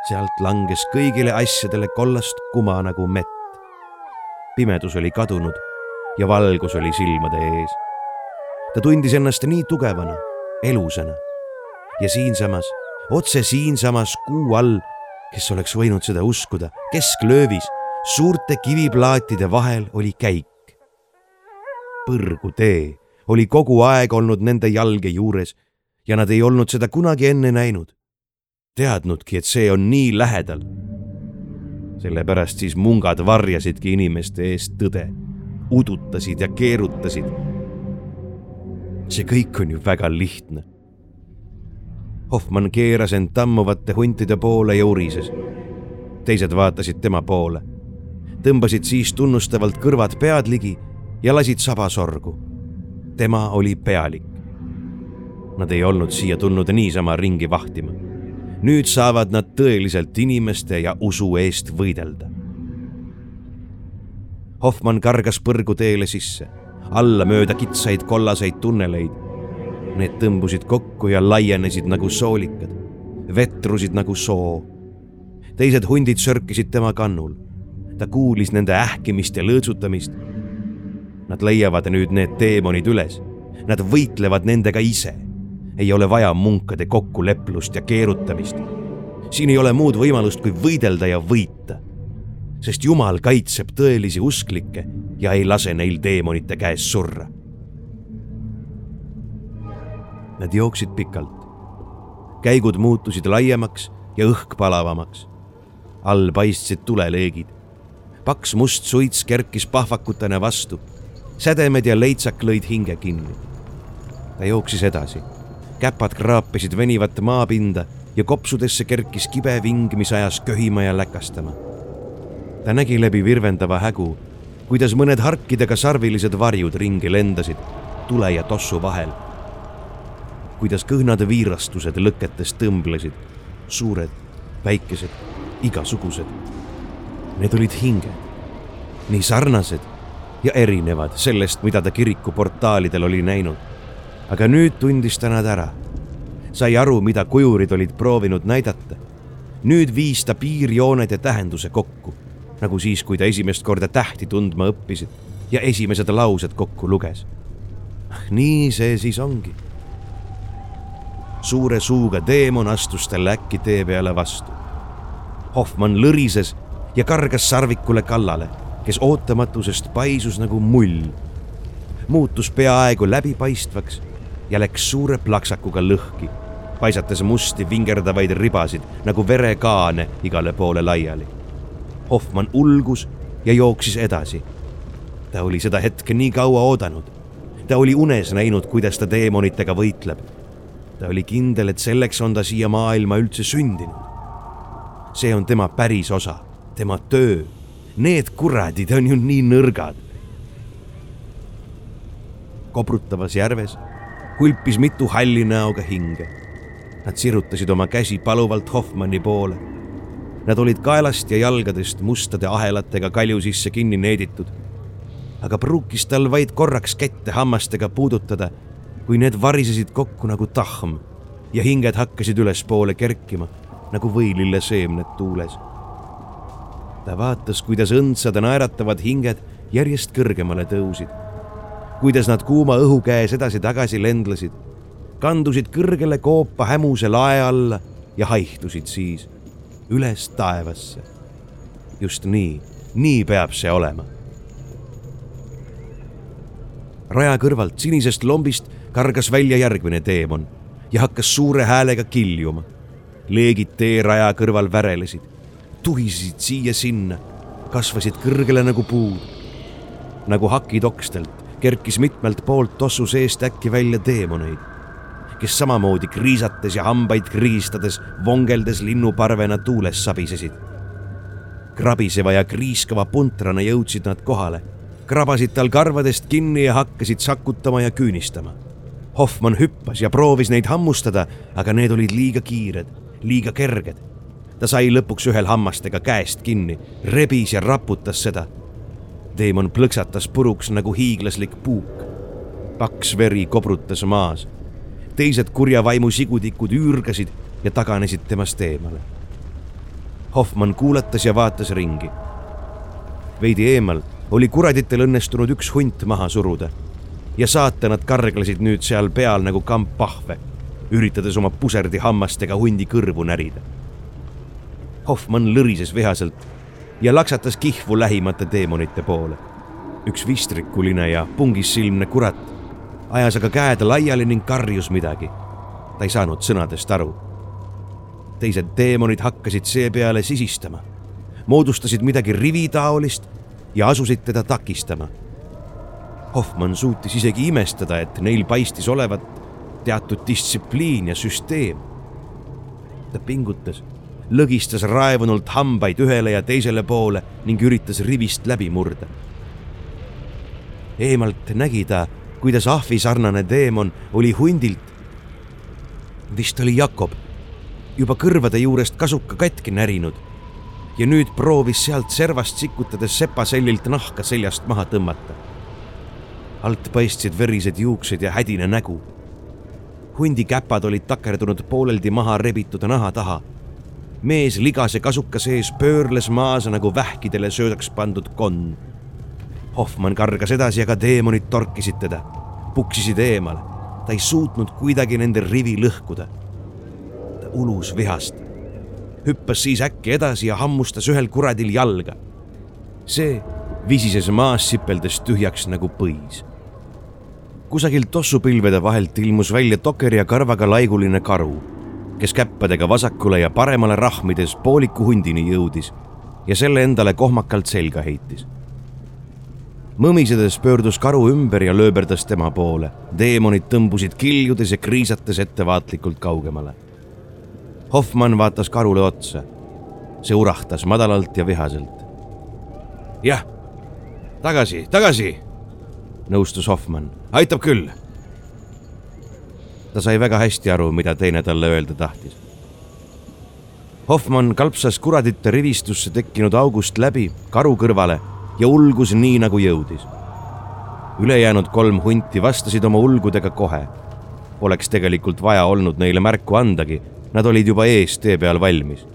sealt langes kõigile asjadele kollast kuma nagu mett. pimedus oli kadunud ja valgus oli silmade ees. ta tundis ennast nii tugevana, elusana ja siinsamas, otse siinsamas kuu all, kes oleks võinud seda uskuda, kesklöövis, suurte kiviplaatide vahel oli käik. põrgutee oli kogu aeg olnud nende jalge juures ja nad ei olnud seda kunagi enne näinud teadnudki, et see on nii lähedal. sellepärast siis mungad varjasidki inimeste eest tõde, udutasid ja keerutasid. see kõik on ju väga lihtne. Hoffmann keeras end tammuvate huntide poole ja urises. teised vaatasid tema poole, tõmbasid siis tunnustavalt kõrvad pead ligi ja lasid saba sorgu. tema oli pealik. Nad ei olnud siia tulnud niisama ringi vahtima nüüd saavad nad tõeliselt inimeste ja usu eest võidelda. Hoffmann kargas põrguteele sisse, alla mööda kitsaid kollaseid tunneleid. Need tõmbusid kokku ja laienesid nagu soolikad, vetrusid nagu soo. teised hundid sörkisid tema kannul. ta kuulis nende ähkimist ja lõõtsutamist. Nad leiavad nüüd need teemonid üles. Nad võitlevad nendega ise ei ole vaja munkade kokkuleplust ja keerutamist. siin ei ole muud võimalust, kui võidelda ja võita. sest Jumal kaitseb tõelisi usklikke ja ei lase neil teemonite käes surra. Nad jooksid pikalt. käigud muutusid laiemaks ja õhk palavamaks. all paistsid tuleleegid. paks must suits kerkis pahvakutena vastu. sädemed ja leitsak lõid hinge kinni. ta jooksis edasi. käpad kraapisid venivat maapinda ja kopsudesse kerkis kibe ving, mis ajas köhima ja läkastama. ta nägi läbi virvendava hägu, kuidas mõned harkidega sarvilised varjud ringi lendasid tule ja tossu vahel. Kuidas kõhnad viirastused lõketes tõmblesid, suured, väikesed, igasugused. Need olid hinged, nii sarnased ja erinevad sellest, mida ta kiriku portaalidel oli näinud. aga nüüd tundis ta nad ära sai aru, mida kujurid olid proovinud näidata. nüüd viis ta piirjooned ja tähenduse kokku, nagu siis, kui ta esimest korda tähti tundma õppisid ja esimesed laused kokku luges. nii see siis ongi. Suure suuga teemon astus talle äkki tee peale vastu. Hoffmann lõrises ja kargas sarvikule kallale, kes ootamatusest paisus nagu mull. muutus peaaegu läbipaistvaks ja läks suure plaksakuga lõhki, paisates musti vingerdavaid ribasid nagu verekaane igale poole laiali. Hoffmann ulgus ja jooksis edasi. ta oli seda hetke nii kaua oodanud. ta oli unes näinud, kuidas ta teemonitega võitleb. Ta oli kindel, et selleks on ta siia maailma üldse sündinud. see on tema päris osa, tema töö. Need kuradid on ju nii nõrgad. kobrutavas järves hulpis mitu halli näoga hinge. Nad sirutasid oma käsi paluvalt Hoffmanni poole. Nad olid kaelast ja jalgadest mustade ahelatega kalju sisse kinni needitud. aga pruukis tal vaid korraks kätte hammastega puudutada, kui need varisesid kokku nagu tahm ja hinged hakkasid ülespoole kerkima nagu võililleseemned tuules. ta vaatas, kuidas õndsad ja naeratavad hinged järjest kõrgemale tõusid kuidas nad kuuma õhu käes edasi-tagasi lendlesid, kandusid kõrgele koopa hämuse lae alla ja haihtusid siis üles taevasse. just nii, nii peab see olema. raja kõrvalt sinisest lombist kargas välja järgmine teemon ja hakkas suure häälega kiljuma. leegid teeraja kõrval värelesid, tuhisesid siia-sinna, kasvasid kõrgele nagu puud, nagu hakid okstelt kerkis mitmelt poolt tossu seest äkki välja teemoneid, kes samamoodi kriisates ja hambaid kriistades, vongeldes linnuparvena tuules sabisesid. krabiseva ja kriiskava puntrana jõudsid nad kohale, krabasid tal karvadest kinni ja hakkasid sakutama ja küünistama. Hoffmann hüppas ja proovis neid hammustada, aga need olid liiga kiired, liiga kerged. ta sai lõpuks ühel hammastega käest kinni, rebis ja raputas seda teemon plõksatas puruks nagu hiiglaslik puuk. paks veri kobrutas maas. teised kurja vaimu sigutikud üürgasid ja taganesid temast eemale. Hoffmann kuulatas ja vaatas ringi. veidi eemal oli kuraditel õnnestunud üks hunt maha suruda ja saatanad karglesid nüüd seal peal nagu kamppahve, üritades oma puserdi hammastega hundi kõrvu närida. Hoffmann lõrises vihaselt ja laksatas kihvu lähimate teemonite poole. üks vistrikuline ja pungissilmne kurat ajas aga käed laiali ning karjus midagi. ta ei saanud sõnadest aru. teised teemonid hakkasid seepeale sisistama, moodustasid midagi rivitaolist ja asusid teda takistama. Hoffmann suutis isegi imestada, et neil paistis olevat teatud distsipliin ja süsteem. ta pingutas lõgistas raevunult hambaid ühele ja teisele poole ning üritas rivist läbi murda. eemalt nägi ta, kuidas ahvisarnane teemon oli hundilt. vist oli Jakob, juba kõrvade juurest kasuka katki närinud ja nüüd proovis sealt servast sikutades sepasellilt nahka seljast maha tõmmata. Alt paistsid verised juuksed ja hädine nägu. hundi käpad olid takerdunud pooleldi maha rebitud naha taha mees ligase kasuka sees pöörles maas nagu vähkidele söödaks pandud konn. Hoffmann kargas edasi, aga teemonid torkisid teda, puksisid eemale. ta ei suutnud kuidagi nende rivi lõhkuda. ta ulus vihast, hüppas siis äkki edasi ja hammustas ühel kuradil jalga. see visises maas sipeldes tühjaks nagu põis. Kusagilt tossupilvede vahelt ilmus välja tokerja karvaga laiguline karu, kes käppadega vasakule ja paremale rahmides pooliku hundini jõudis ja selle endale kohmakalt selga heitis mõmisedes pöördus karu ümber ja lööberdas tema poole. teemonid tõmbusid kiljudes ja kriisates ettevaatlikult kaugemale. Hoffmann vaatas karule otsa. see urahtas madalalt ja vihaselt. jah, tagasi, tagasi, nõustus Hoffmann, aitab küll. ta sai väga hästi aru, mida teine talle öelda tahtis. Hoffmann kalpsas kuradite rivistusse tekkinud august läbi karu kõrvale ja ulgus nii, nagu jõudis. ülejäänud kolm hunti vastasid oma ulgudega kohe. Poleks tegelikult vaja olnud neile märku andagi, nad olid juba ees tee peal valmis.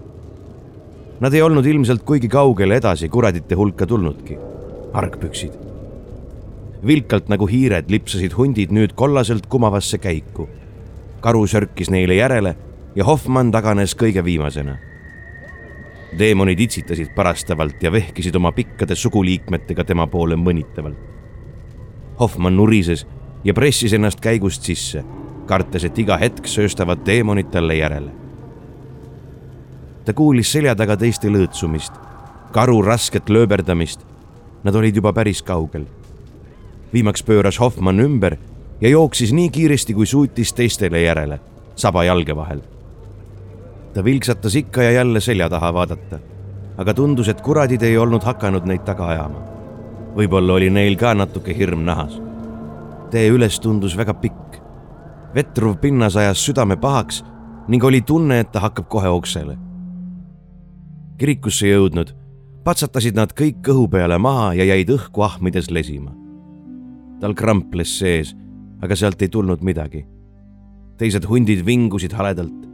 Nad ei olnud ilmselt kuigi kaugele edasi kuradite hulka tulnudki. argpüksid. Vilkalt nagu hiired lipsasid hundid nüüd kollaselt kumavasse käiku. karu sörkis neile järele ja Hoffmann taganes kõige viimasena teemonid itsitasid parastavalt ja vehkisid oma pikkade suguliikmetega tema poole mõnitavalt. Hoffmann nurises ja pressis ennast käigust sisse, kartes, et iga hetk sööstavad teemonid talle järele. ta kuulis selja taga teiste lõõtsumist, karu rasket lööberdamist. Nad olid juba päris kaugel. Viimaks pööras Hoffmann ümber ja jooksis nii kiiresti, kui suutis teistele järele, saba jalge vahel ta vilksatas ikka ja jälle selja taha vaadata, aga tundus, et kuradid ei olnud hakanud neid taga ajama. võib-olla oli neil ka natuke hirm nahas. tee üles tundus väga pikk. vetruv pinnas ajas südame pahaks ning oli tunne, et ta hakkab kohe oksele. kirikusse jõudnud, patsatasid nad kõik kõhu peale maha ja jäid õhku ahmides lesima. Tal kramples sees, aga sealt ei tulnud midagi. teised hundid vingusid haledalt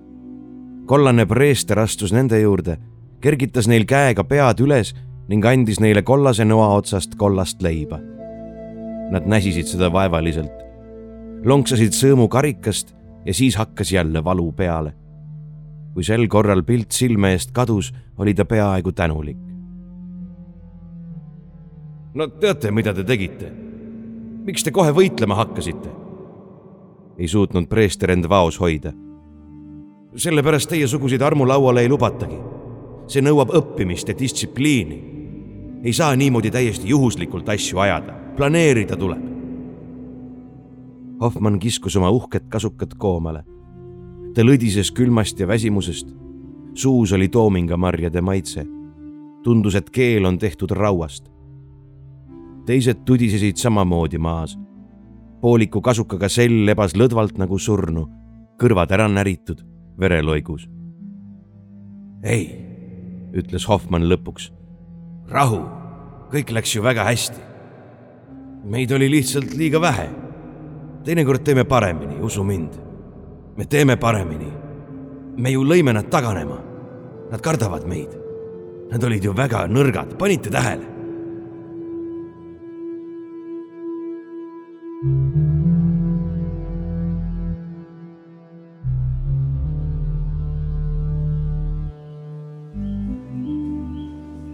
kollane preester astus nende juurde, kergitas neil käega pead üles ning andis neile kollase noa otsast kollast leiba. Nad näsisid seda vaevaliselt, lonksasid sõõmu karikast ja siis hakkas jälle valu peale. kui sel korral pilt silme eest kadus, oli ta peaaegu tänulik. no teate, mida te tegite? Miks te kohe võitlema hakkasite? ei suutnud preester end vaos hoida sellepärast teiesuguseid armulauale ei lubatagi. see nõuab õppimist ja distsipliini. ei saa niimoodi täiesti juhuslikult asju ajada, planeerida tuleb. Hoffmann kiskus oma uhket kasukat koomale. ta lõdises külmast ja väsimusest. suus oli toomingamarjade maitse. tundus, et keel on tehtud rauast. Teised tudisesid samamoodi maas. pooliku kasukaga sell lebas lõdvalt nagu surnu, kõrvad ära näritud vereloigus. ei, ütles Hoffmann lõpuks. rahu, kõik läks ju väga hästi. meid oli lihtsalt liiga vähe. teinekord teeme paremini, usu mind. me teeme paremini. me ju lõime nad taganema. Nad kardavad meid. Nad olid ju väga nõrgad, panite tähele?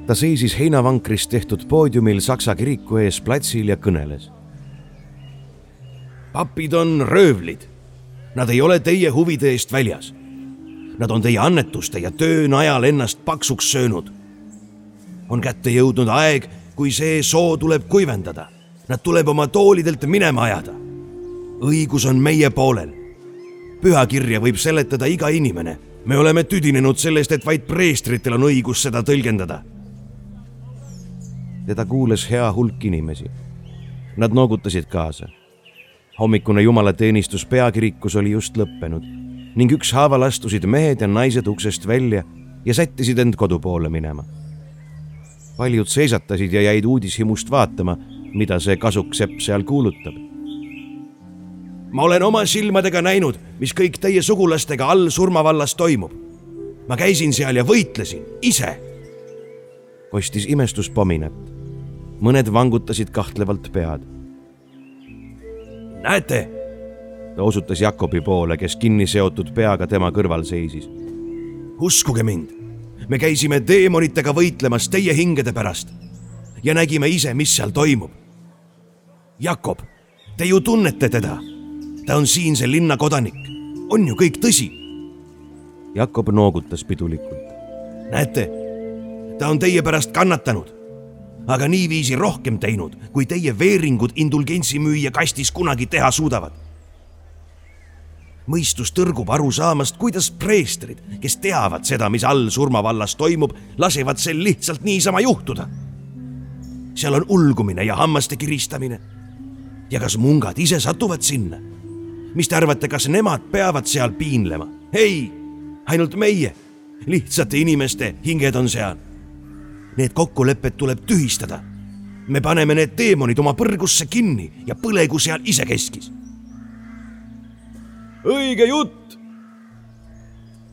Ta seisis heinavankrist tehtud poodiumil Saksa kiriku ees platsil ja kõneles. papid on röövlid. Nad ei ole teie huvide eest väljas. Nad on teie annetuste ja töö najal ennast paksuks söönud. on kätte jõudnud aeg, kui see soo tuleb kuivendada. Nad tuleb oma toolidelt minema ajada. õigus on meie poolel. pühakirja võib seletada iga inimene. me oleme tüdinenud sellest, et vaid preestritel on õigus seda tõlgendada teda kuulas hea hulk inimesi. Nad noogutasid kaasa. hommikune jumalateenistus peakirikus oli just lõppenud ning ükshaaval astusid mehed ja naised uksest välja ja sättisid end kodu poole minema. paljud seisatasid ja jäid uudishimust vaatama, mida see kasuksepp seal kuulutab. ma olen oma silmadega näinud, mis kõik teie sugulastega all surmavallas toimub. ma käisin seal ja võitlesin ise kostis imestuspominat mõned vangutasid kahtlevalt pead. näete, ta osutas Jakobi poole, kes kinni seotud peaga tema kõrval seisis. uskuge mind, me käisime teemonitega võitlemas teie hingede pärast. ja nägime ise, mis seal toimub. Jakob, te ju tunnete teda. ta on siinse linna kodanik. on ju kõik tõsi? Jakob noogutas pidulikult. näete, ta on teie pärast kannatanud, aga niiviisi rohkem teinud, kui teie veeringud indulgentsimüüja kastis kunagi teha suudavad mõistus tõrgub aru saamast, kuidas preestrid, kes teavad seda, mis all surmavallas toimub, lasevad sel lihtsalt niisama juhtuda. seal on ulgumine ja hammaste kiristamine. ja kas mungad ise satuvad sinna? mis te arvate, kas nemad peavad seal piinlema? ei, ainult meie, lihtsate inimeste hinged on seal. Need kokkulepped tuleb tühistada. me paneme need teemonid oma põrgusse kinni ja põlegu seal isekeskis õige jutt.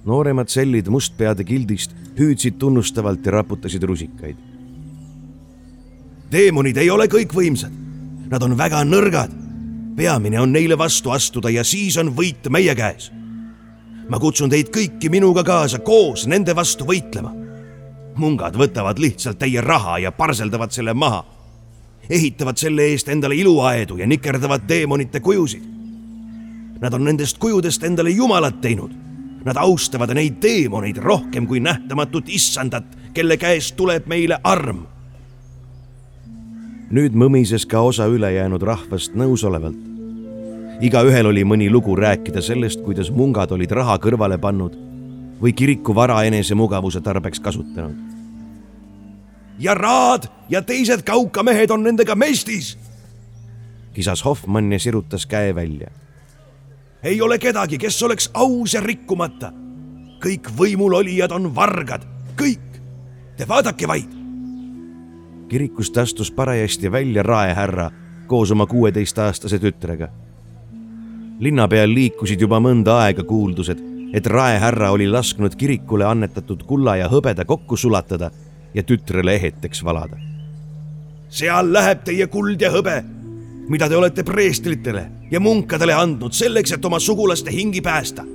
nooremad sellid mustpeade gildist hüüdsid tunnustavalt ja raputasid rusikaid. teemonid ei ole kõikvõimsad, nad on väga nõrgad. peamine on neile vastu astuda ja siis on võit meie käes. ma kutsun teid kõiki minuga kaasa koos nende vastu võitlema. Mungad võtavad lihtsalt teie raha ja parseldavad selle maha ehitavad selle eest endale iluaedu ja nikerdavad teemonite kujusid Nad on nendest kujudest endale jumalad teinud. Nad austavad neid teemoneid rohkem kui nähtamatut issandat, kelle käest tuleb meile arm. nüüd mõmises ka osa ülejäänud rahvast nõusolevalt. igaühel oli mõni lugu rääkida sellest, kuidas mungad olid raha kõrvale pannud või kiriku vara enesemugavuse tarbeks kasutanud. ja Raad ja teised kaukamehed on nendega mestis, kisas Hoffmann ja sirutas käe välja ei ole kedagi, kes oleks aus ja rikkumata. kõik võimulolijad on vargad, kõik. Te vaadake vaid. kirikust astus parajasti välja raehärra koos oma kuueteistaastase tütrega. linna peal liikusid juba mõnda aega kuuldused, et raehärra oli lasknud kirikule annetatud kulla ja hõbeda kokku sulatada ja tütrele eheteks valada. seal läheb teie kuld ja hõbe mida te olete preestritele ja munkadele andnud selleks, et oma sugulaste hingi päästa.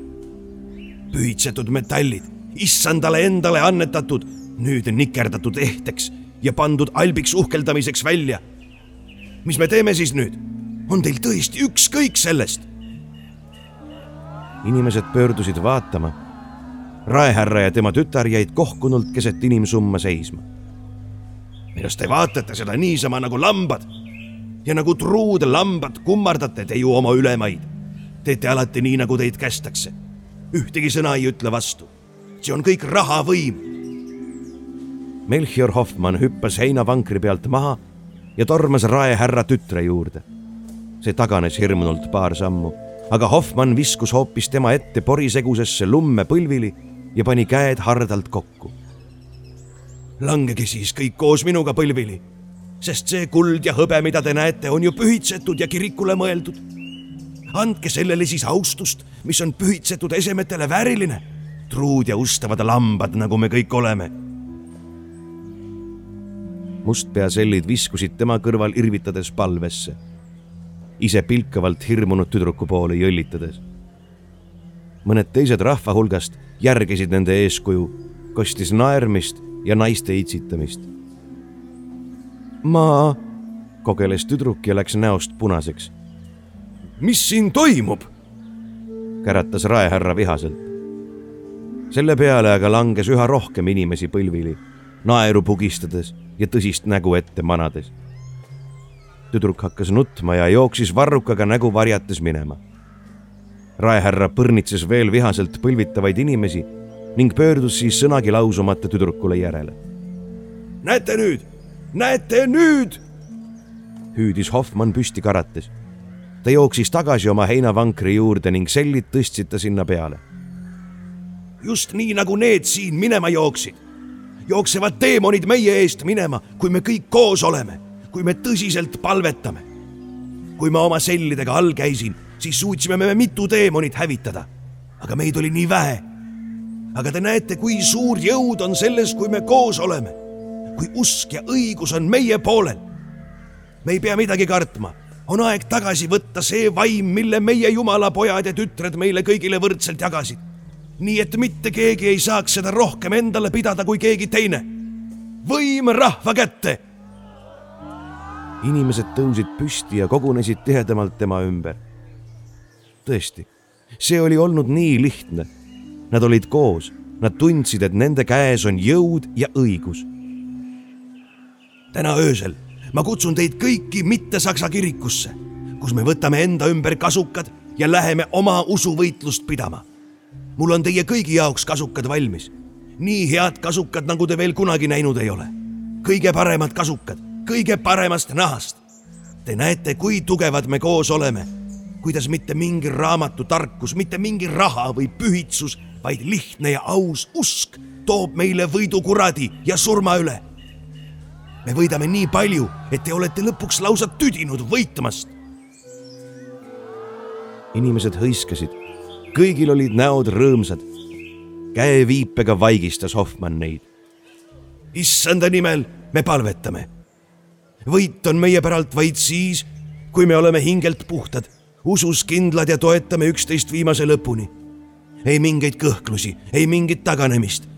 pühitsetud metallid, issandale endale annetatud, nüüd nikerdatud ehteks ja pandud albiks uhkeldamiseks välja. mis me teeme siis nüüd? on teil tõesti ükskõik sellest? Inimesed pöördusid vaatama. raehärra ja tema tütar jäid kohkunult keset inimsumma seisma. kas te vaatate seda niisama nagu lambad? ja nagu truud lambad kummardate te ju oma ülemaid. teete alati nii, nagu teid kästakse. ühtegi sõna ei ütle vastu. see on kõik rahavõim. Melchior Hoffmann hüppas heinavankri pealt maha ja tormas raehärra tütre juurde. see taganes hirmunult paar sammu, aga Hoffmann viskus hoopis tema ette porisegusesse lumme põlvili ja pani käed hardalt kokku. langege siis kõik koos minuga põlvili sest see kuld ja hõbe, mida te näete, on ju pühitsetud ja kirikule mõeldud. andke sellele siis austust, mis on pühitsetud esemetele vääriline. truud ja ustavad lambad, nagu me kõik oleme. mustpeasellid viskusid tema kõrval irvitades palvesse, ise pilkavalt hirmunud tüdruku poole jõllitades. mõned teised rahva hulgast järgisid nende eeskuju, kostis naermist ja naiste itsitamist ma, kogeles tüdruk ja läks näost punaseks. mis siin toimub? käratas raehärra vihaselt. selle peale aga langes üha rohkem inimesi põlvili, naeru pugistades ja tõsist nägu ette manades. Tüdruk hakkas nutma ja jooksis varrukaga nägu varjates minema. raehärra põrnitses veel vihaselt põlvitavaid inimesi ning pöördus siis sõnagi lausumata tüdrukule järele. näete nüüd näete nüüd! hüüdis Hoffmann püsti karates. ta jooksis tagasi oma heinavankri juurde ning sellid tõstsid ta sinna peale. just nii, nagu need siin minema jooksid. jooksevad teemonid meie eest minema, kui me kõik koos oleme, kui me tõsiselt palvetame. kui ma oma sellidega all käisin, siis suutsime me mitu teemonit hävitada. aga meid oli nii vähe. aga te näete, kui suur jõud on selles, kui me koos oleme kui usk ja õigus on meie poolel. me ei pea midagi kartma, on aeg tagasi võtta see vaim, mille meie Jumala pojad ja tütred meile kõigile võrdselt jagasid. nii et mitte keegi ei saaks seda rohkem endale pidada kui keegi teine. võim rahva kätte inimesed tõusid püsti ja kogunesid tihedamalt tema ümber. tõesti, see oli olnud nii lihtne. Nad olid koos, nad tundsid, et nende käes on jõud ja õigus. täna öösel ma kutsun teid kõiki mitte Saksa kirikusse, kus me võtame enda ümber kasukad ja läheme oma usuvõitlust pidama. mul on teie kõigi jaoks kasukad valmis. nii head kasukad, nagu te veel kunagi näinud ei ole. kõige paremad kasukad, kõige paremast nahast. Te näete, kui tugevad me koos oleme. kuidas mitte mingi raamatu tarkus, mitte mingi raha või pühitsus, vaid lihtne ja aus usk toob meile võidu kuradi ja surma üle me võidame nii palju, et te olete lõpuks lausa tüdinud võitmast. inimesed hõiskasid, kõigil olid näod rõõmsad. käeviipega vaigistas Hoffmann neid. issanda nimel me palvetame. Võit on meie päralt vaid siis, kui me oleme hingelt puhtad, usus kindlad ja toetame üksteist viimase lõpuni. ei mingeid kõhklusi, ei mingit taganemist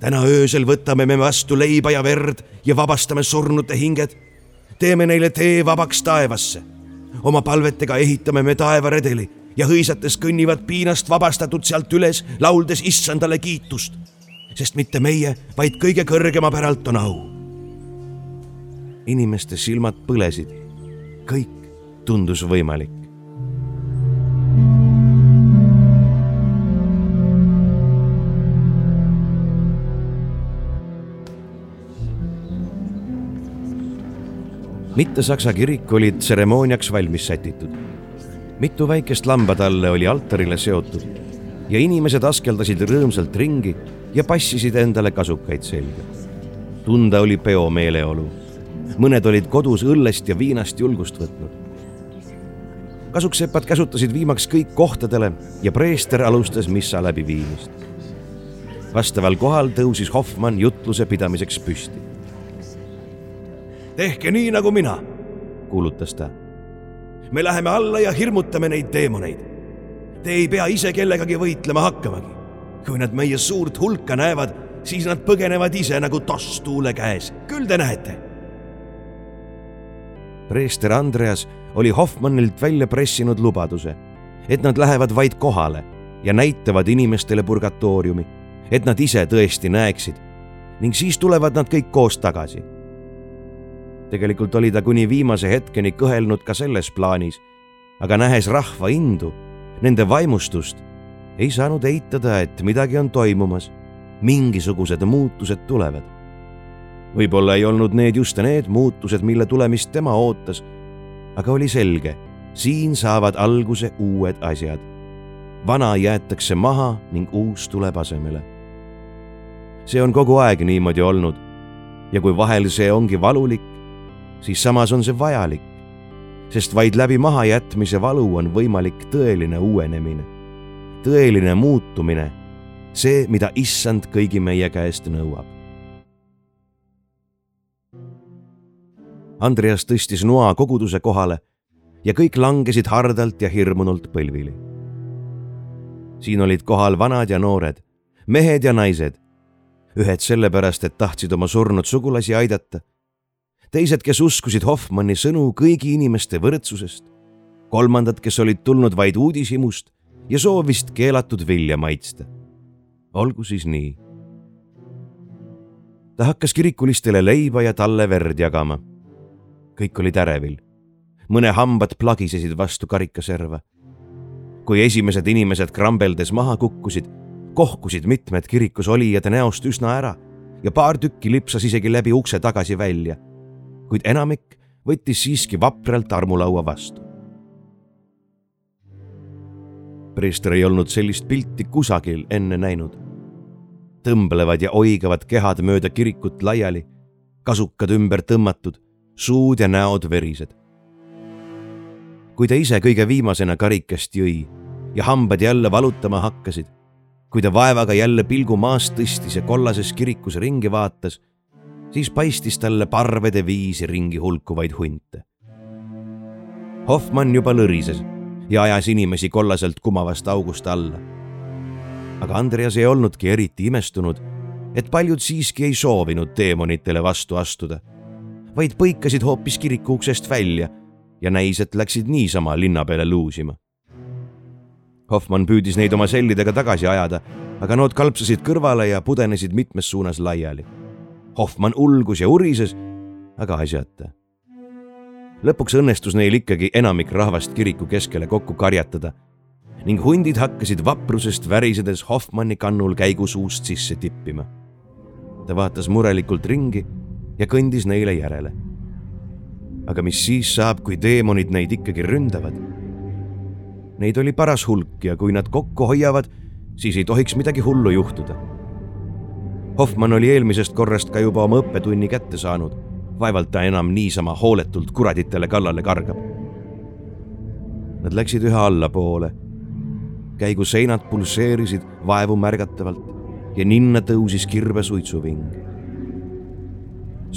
täna öösel võtame me vastu leiba ja verd ja vabastame surnute hinged. teeme neile tee vabaks taevasse. oma palvetega ehitame me taevaredeli ja hõisates kõnnivad piinast vabastatud sealt üles, lauldes issandale kiitust. sest mitte meie, vaid kõige kõrgema päralt on au. Inimeste silmad põlesid. kõik tundus võimalik mitte-saksa kirik oli tseremooniaks valmis sätitud. mitu väikest lambatalle oli altarile seotud ja inimesed askeldasid rõõmsalt ringi ja passisid endale kasukaid selga. tunda oli peomeeleolu. Mõned olid kodus õllest ja viinast julgust võtnud. kasuksepad käsutasid viimaks kõik kohtadele ja preester alustas missa läbiviimist. vastaval kohal tõusis Hoffmann jutluse pidamiseks püsti tehke nii nagu mina, kuulutas ta. me läheme alla ja hirmutame neid teemoneid. Te ei pea ise kellegagi võitlema hakkamagi. kui nad meie suurt hulka näevad, siis nad põgenevad ise nagu toss tuule käes, küll te näete. Preester Andreas oli Hoffmannilt välja pressinud lubaduse, et nad lähevad vaid kohale ja näitavad inimestele purgatooriumi, et nad ise tõesti näeksid ning siis tulevad nad kõik koos tagasi tegelikult oli ta kuni viimase hetkeni kõhelnud ka selles plaanis, aga nähes rahva indu, nende vaimustust, ei saanud eitada, et midagi on toimumas, mingisugused muutused tulevad. Võib-olla ei olnud need just need muutused, mille tulemist tema ootas, aga oli selge, siin saavad alguse uued asjad. vana jäetakse maha ning uus tuleb asemele. see on kogu aeg niimoodi olnud ja kui vahel see ongi valulik, siis samas on see vajalik, sest vaid läbi mahajätmise valu on võimalik tõeline uuenemine, tõeline muutumine, see, mida issand kõigi meie käest nõuab. Andreas tõstis noa koguduse kohale ja kõik langesid hardalt ja hirmunult põlvili. siin olid kohal vanad ja noored, mehed ja naised, ühed sellepärast, et tahtsid oma surnud sugulasi aidata teised, kes uskusid Hoffmanni sõnu kõigi inimeste võrdsusest, kolmandad, kes olid tulnud vaid uudishimust ja soovist keelatud vilja maitsta. olgu siis nii. ta hakkas kirikulistele leiba ja talle verd jagama. Kõik olid ärevil. mõne hambad plagisesid vastu karikaserva. kui esimesed inimesed krambeldes maha kukkusid, kohkusid mitmed kirikus olijate näost üsna ära ja paar tükki lipsas isegi läbi ukse tagasi välja kuid enamik võttis siiski vapralt armulaua vastu. preester ei olnud sellist pilti kusagil enne näinud. tõmblevad ja oigavad kehad mööda kirikut laiali, kasukad ümber tõmmatud, suud ja näod verised. kui ta ise kõige viimasena karikast jõi ja hambad jälle valutama hakkasid, kui ta vaevaga jälle pilgu maast tõstis ja kollases kirikus ringi vaatas siis paistis talle parvede viisi ringi hulkuvaid hunte. Hoffmann juba lõrises ja ajas inimesi kollaselt kumavast august alla. aga Andreas ei olnudki eriti imestunud, et paljud siiski ei soovinud teemonitele vastu astuda, vaid põikasid hoopis kiriku uksest välja ja näis, et läksid niisama linna peale luusima. Hoffmann püüdis neid oma sellidega tagasi ajada, aga nood kalpsasid kõrvale ja pudenesid mitmes suunas laiali. Hoffmann ulgus ja urises, aga asjata. lõpuks õnnestus neil ikkagi enamik rahvast kiriku keskele kokku karjatada ning hundid hakkasid vaprusest värisedes Hoffmanni kannul käigusuust sisse tippima. ta vaatas murelikult ringi ja kõndis neile järele. aga mis siis saab, kui teemonid neid ikkagi ründavad? Neid oli paras hulk ja kui nad kokku hoiavad, siis ei tohiks midagi hullu juhtuda. Hoffmann oli eelmisest korrast ka juba oma õppetunni kätte saanud. vaevalt ta enam niisama hooletult kuraditele kallale kargab. Nad läksid üha allapoole käigu seinad pulseerisid vaevu märgatavalt ja ninna tõusis kirve suitsuving.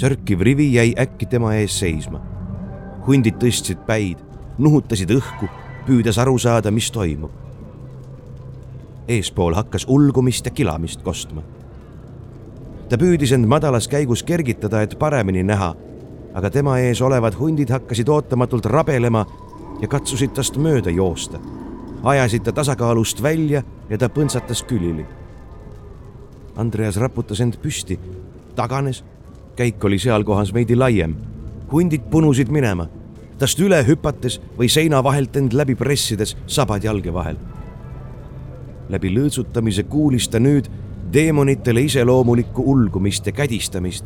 Sörkiv rivi jäi äkki tema ees seisma. hundid tõstsid päid, nuhutasid õhku, püüdes aru saada, mis toimub. eespool hakkas ulgumist ja kilamist kostma. ta püüdis end madalas käigus kergitada, et paremini näha, aga tema ees olevad hundid hakkasid ootamatult rabelema ja katsusid tast mööda joosta ajasid ta tasakaalust välja ja ta põntsatas külili. Andreas raputas end püsti, taganes, käik oli seal kohas veidi laiem. hundid punusid minema, tast üle hüpates või seina vahelt end läbi pressides sabad jalge vahel. läbi lõõtsutamise kuulis ta nüüd teemonitele iseloomulikku ulgumist ja kädistamist.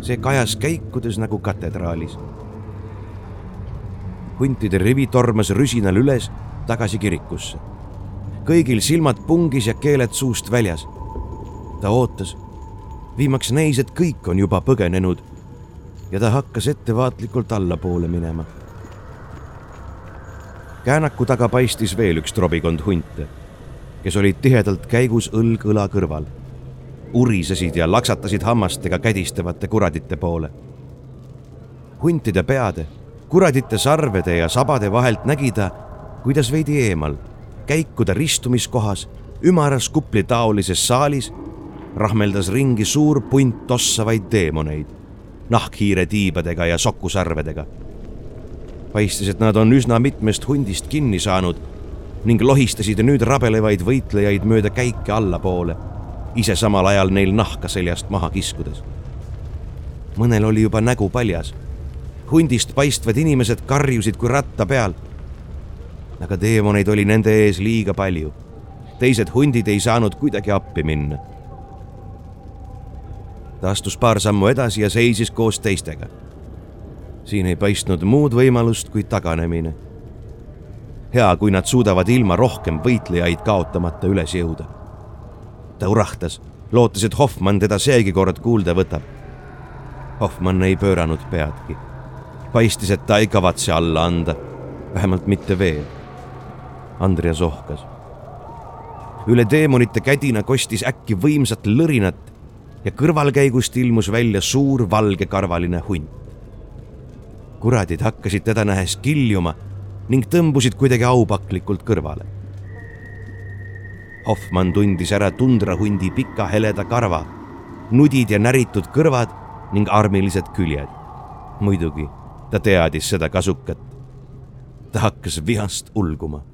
see kajas käikudes nagu katedraalis. huntide rivi tormas rüsinal üles tagasi kirikusse. kõigil silmad pungis ja keeled suust väljas. ta ootas. Viimaks näis, et kõik on juba põgenenud ja ta hakkas ettevaatlikult allapoole minema. käänaku taga paistis veel üks trobikond hunte, kes olid tihedalt käigus õlg õla kõrval. urisesid ja laksatasid hammastega kädistavate kuradite poole. huntide peade, kuradite sarvede ja sabade vahelt nägi ta, kuidas veidi eemal, käikuda ristumiskohas, ümaras kuplitaolises saalis rahmeldas ringi suur punt tossavaid teemoneid, nahkhiire tiibadega ja sokusarvedega. paistis, et nad on üsna mitmest hundist kinni saanud ning lohistasid nüüd rabelevaid võitlejaid mööda käike allapoole, ise samal ajal neil nahka seljast maha kiskudes. mõnel oli juba nägu paljas. hundist paistvad inimesed karjusid kui ratta peal aga teemoneid oli nende ees liiga palju. teised hundid ei saanud kuidagi appi minna. Ta astus paar sammu edasi ja seisis koos teistega. siin ei paistnud muud võimalust kui taganemine. hea, kui nad suudavad ilma rohkem võitlejaid kaotamata üles jõuda. ta urahtas, lootes, et Hoffmann teda seegi kord kuulda võtab. Hoffmann ei pööranud peadki. paistis, et ta ei kavatse alla anda, vähemalt mitte veel Andreas ohkas. üle teemonite kädina kostis äkki võimsat lõrinat ja kõrvalkäigust ilmus välja suur valgekarvaline hunt. kuradid hakkasid teda nähes kiljuma ning tõmbusid kuidagi aupaklikult kõrvale. Hoffmann tundis ära tundrahundi pika heleda karva, nudid ja näritud kõrvad ning armilised küljed. muidugi ta teadis seda kasukat. ta hakkas vihast ulguma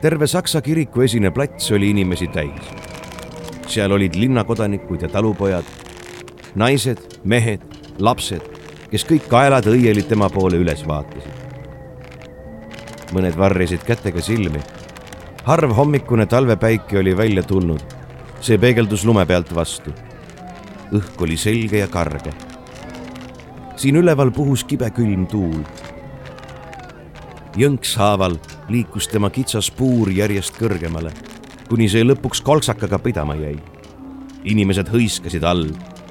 terve Saksa kiriku esine plats oli inimesi täis. seal olid linnakodanikud ja talupojad, naised, mehed, lapsed, kes kõik kaelad õieli tema poole üles vaatasid. mõned varjasid kätega silmi. harv hommikune talvepäike oli välja tulnud. see peegeldus lume pealt vastu. õhk oli selge ja karge. siin üleval puhus kibe külm tuul. jõnkshaaval liikus tema kitsas puur järjest kõrgemale, kuni see lõpuks kolksakaga pidama jäi. inimesed hõiskasid all,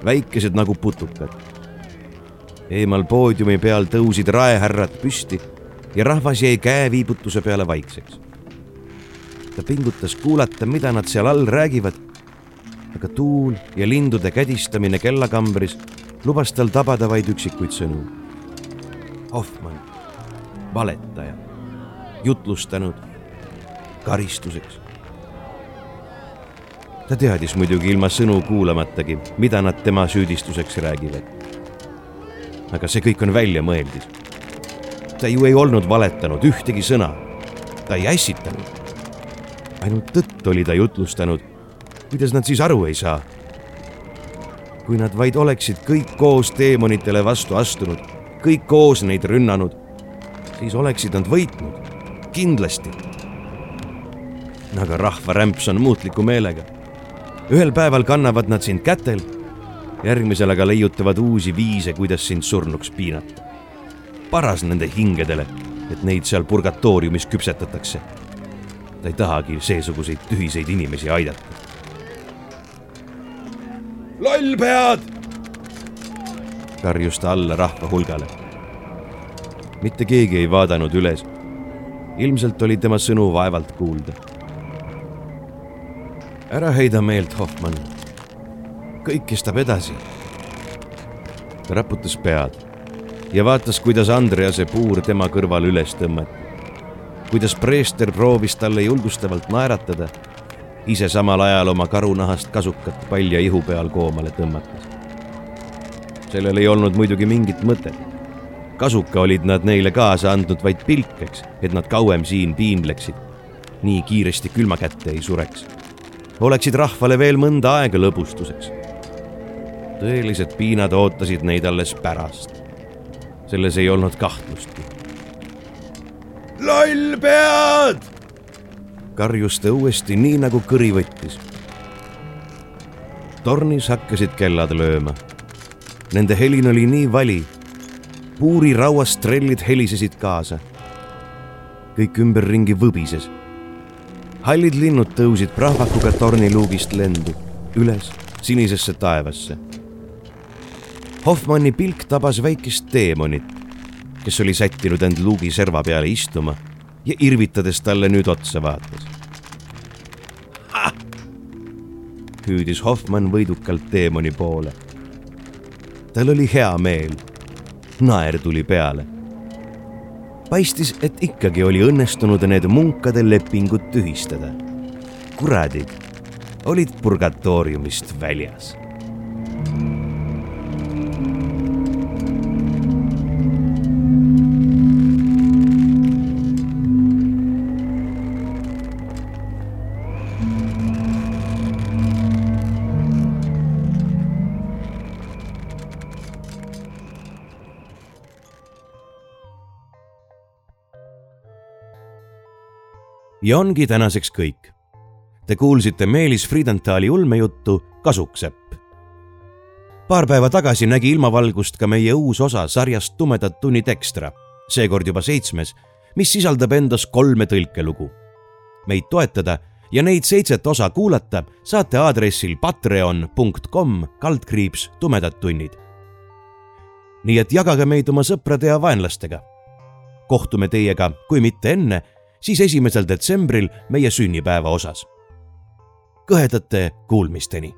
väikesed nagu putukad. eemal poodiumi peal tõusid raehärrad püsti ja rahvas jäi käeviibutuse peale vaikseks. ta pingutas kuulata, mida nad seal all räägivad, aga tuul ja lindude kädistamine kellakambris lubas tal tabada vaid üksikuid sõnu. Hoffmann valetaja, jutlustanud karistuseks. ta teadis muidugi ilma sõnu kuulamatagi, mida nad tema süüdistuseks räägivad. aga see kõik on väljamõeldis. ta ju ei olnud valetanud ühtegi sõna. ta ei ässitanud. ainult tõtt oli ta jutlustanud. kuidas nad siis aru ei saa? kui nad vaid oleksid kõik koos teemonitele vastu astunud, kõik koos neid rünnanud, siis oleksid nad võitnud, kindlasti. aga rahvarämps on muutliku meelega. ühel päeval kannavad nad sind kätel, järgmisel aga leiutavad uusi viise, kuidas sind surnuks piinata. paras nende hingedele, et neid seal purgatooriumis küpsetatakse. ta ei tahagi seesuguseid tühiseid inimesi aidata lollpead! karjus ta alla rahva hulgale. mitte keegi ei vaadanud üles. Ilmselt oli tema sõnu vaevalt kuulda. ära heida meelt, Hoffmann. kõik kestab edasi. ta raputas pead ja vaatas, kuidas Andrease puur tema kõrval üles tõmmati. kuidas preester proovis talle julgustavalt naeratada ise samal ajal oma karunahast kasukat palja ihu peal koomale tõmmates. sellel ei olnud muidugi mingit mõtet. Kasuka olid nad neile kaasa andnud vaid pilkeks, et nad kauem siin piinleksid, nii kiiresti külma kätte ei sureks. oleksid rahvale veel mõnda aega lõbustuseks. tõelised piinad ootasid neid alles pärast. selles ei olnud kahtlustki. lollpead karjus ta uuesti nii nagu kõri võttis. tornis hakkasid kellad lööma. Nende helin oli nii vali. Puurirauast trellid helisesid kaasa. kõik ümberringi võbises. hallid linnud tõusid prahvakuga torniluugist lendu, üles sinisesse taevasse. Hoffmanni pilk tabas väikest teemonit, kes oli sättinud end luugi serva peale istuma ja irvitades talle nüüd otsa vaatas. hüüdis Hoffmann võidukalt teemoni poole. tal oli hea meel. Naer tuli peale. paistis, et ikkagi oli õnnestunud need munkade lepingud tühistada. kuradid olid purgatooriumist väljas ja ongi tänaseks kõik. Te kuulsite Meelis Friedenthali ulmejuttu Kasuksepp. paar päeva tagasi nägi ilmavalgust ka meie uus osa sarjast Tumedad tunnid ekstra, seekord juba seitsmes, mis sisaldab endas kolme tõlkelugu. meid toetada ja neid seitset osa kuulata saate aadressil patreon.com kaldkriips tumedad tunnid. nii et jagage meid oma sõprade ja vaenlastega. kohtume teiega, kui mitte enne siis esimesel detsembril meie sünnipäeva osas. kõhedate kuulmisteni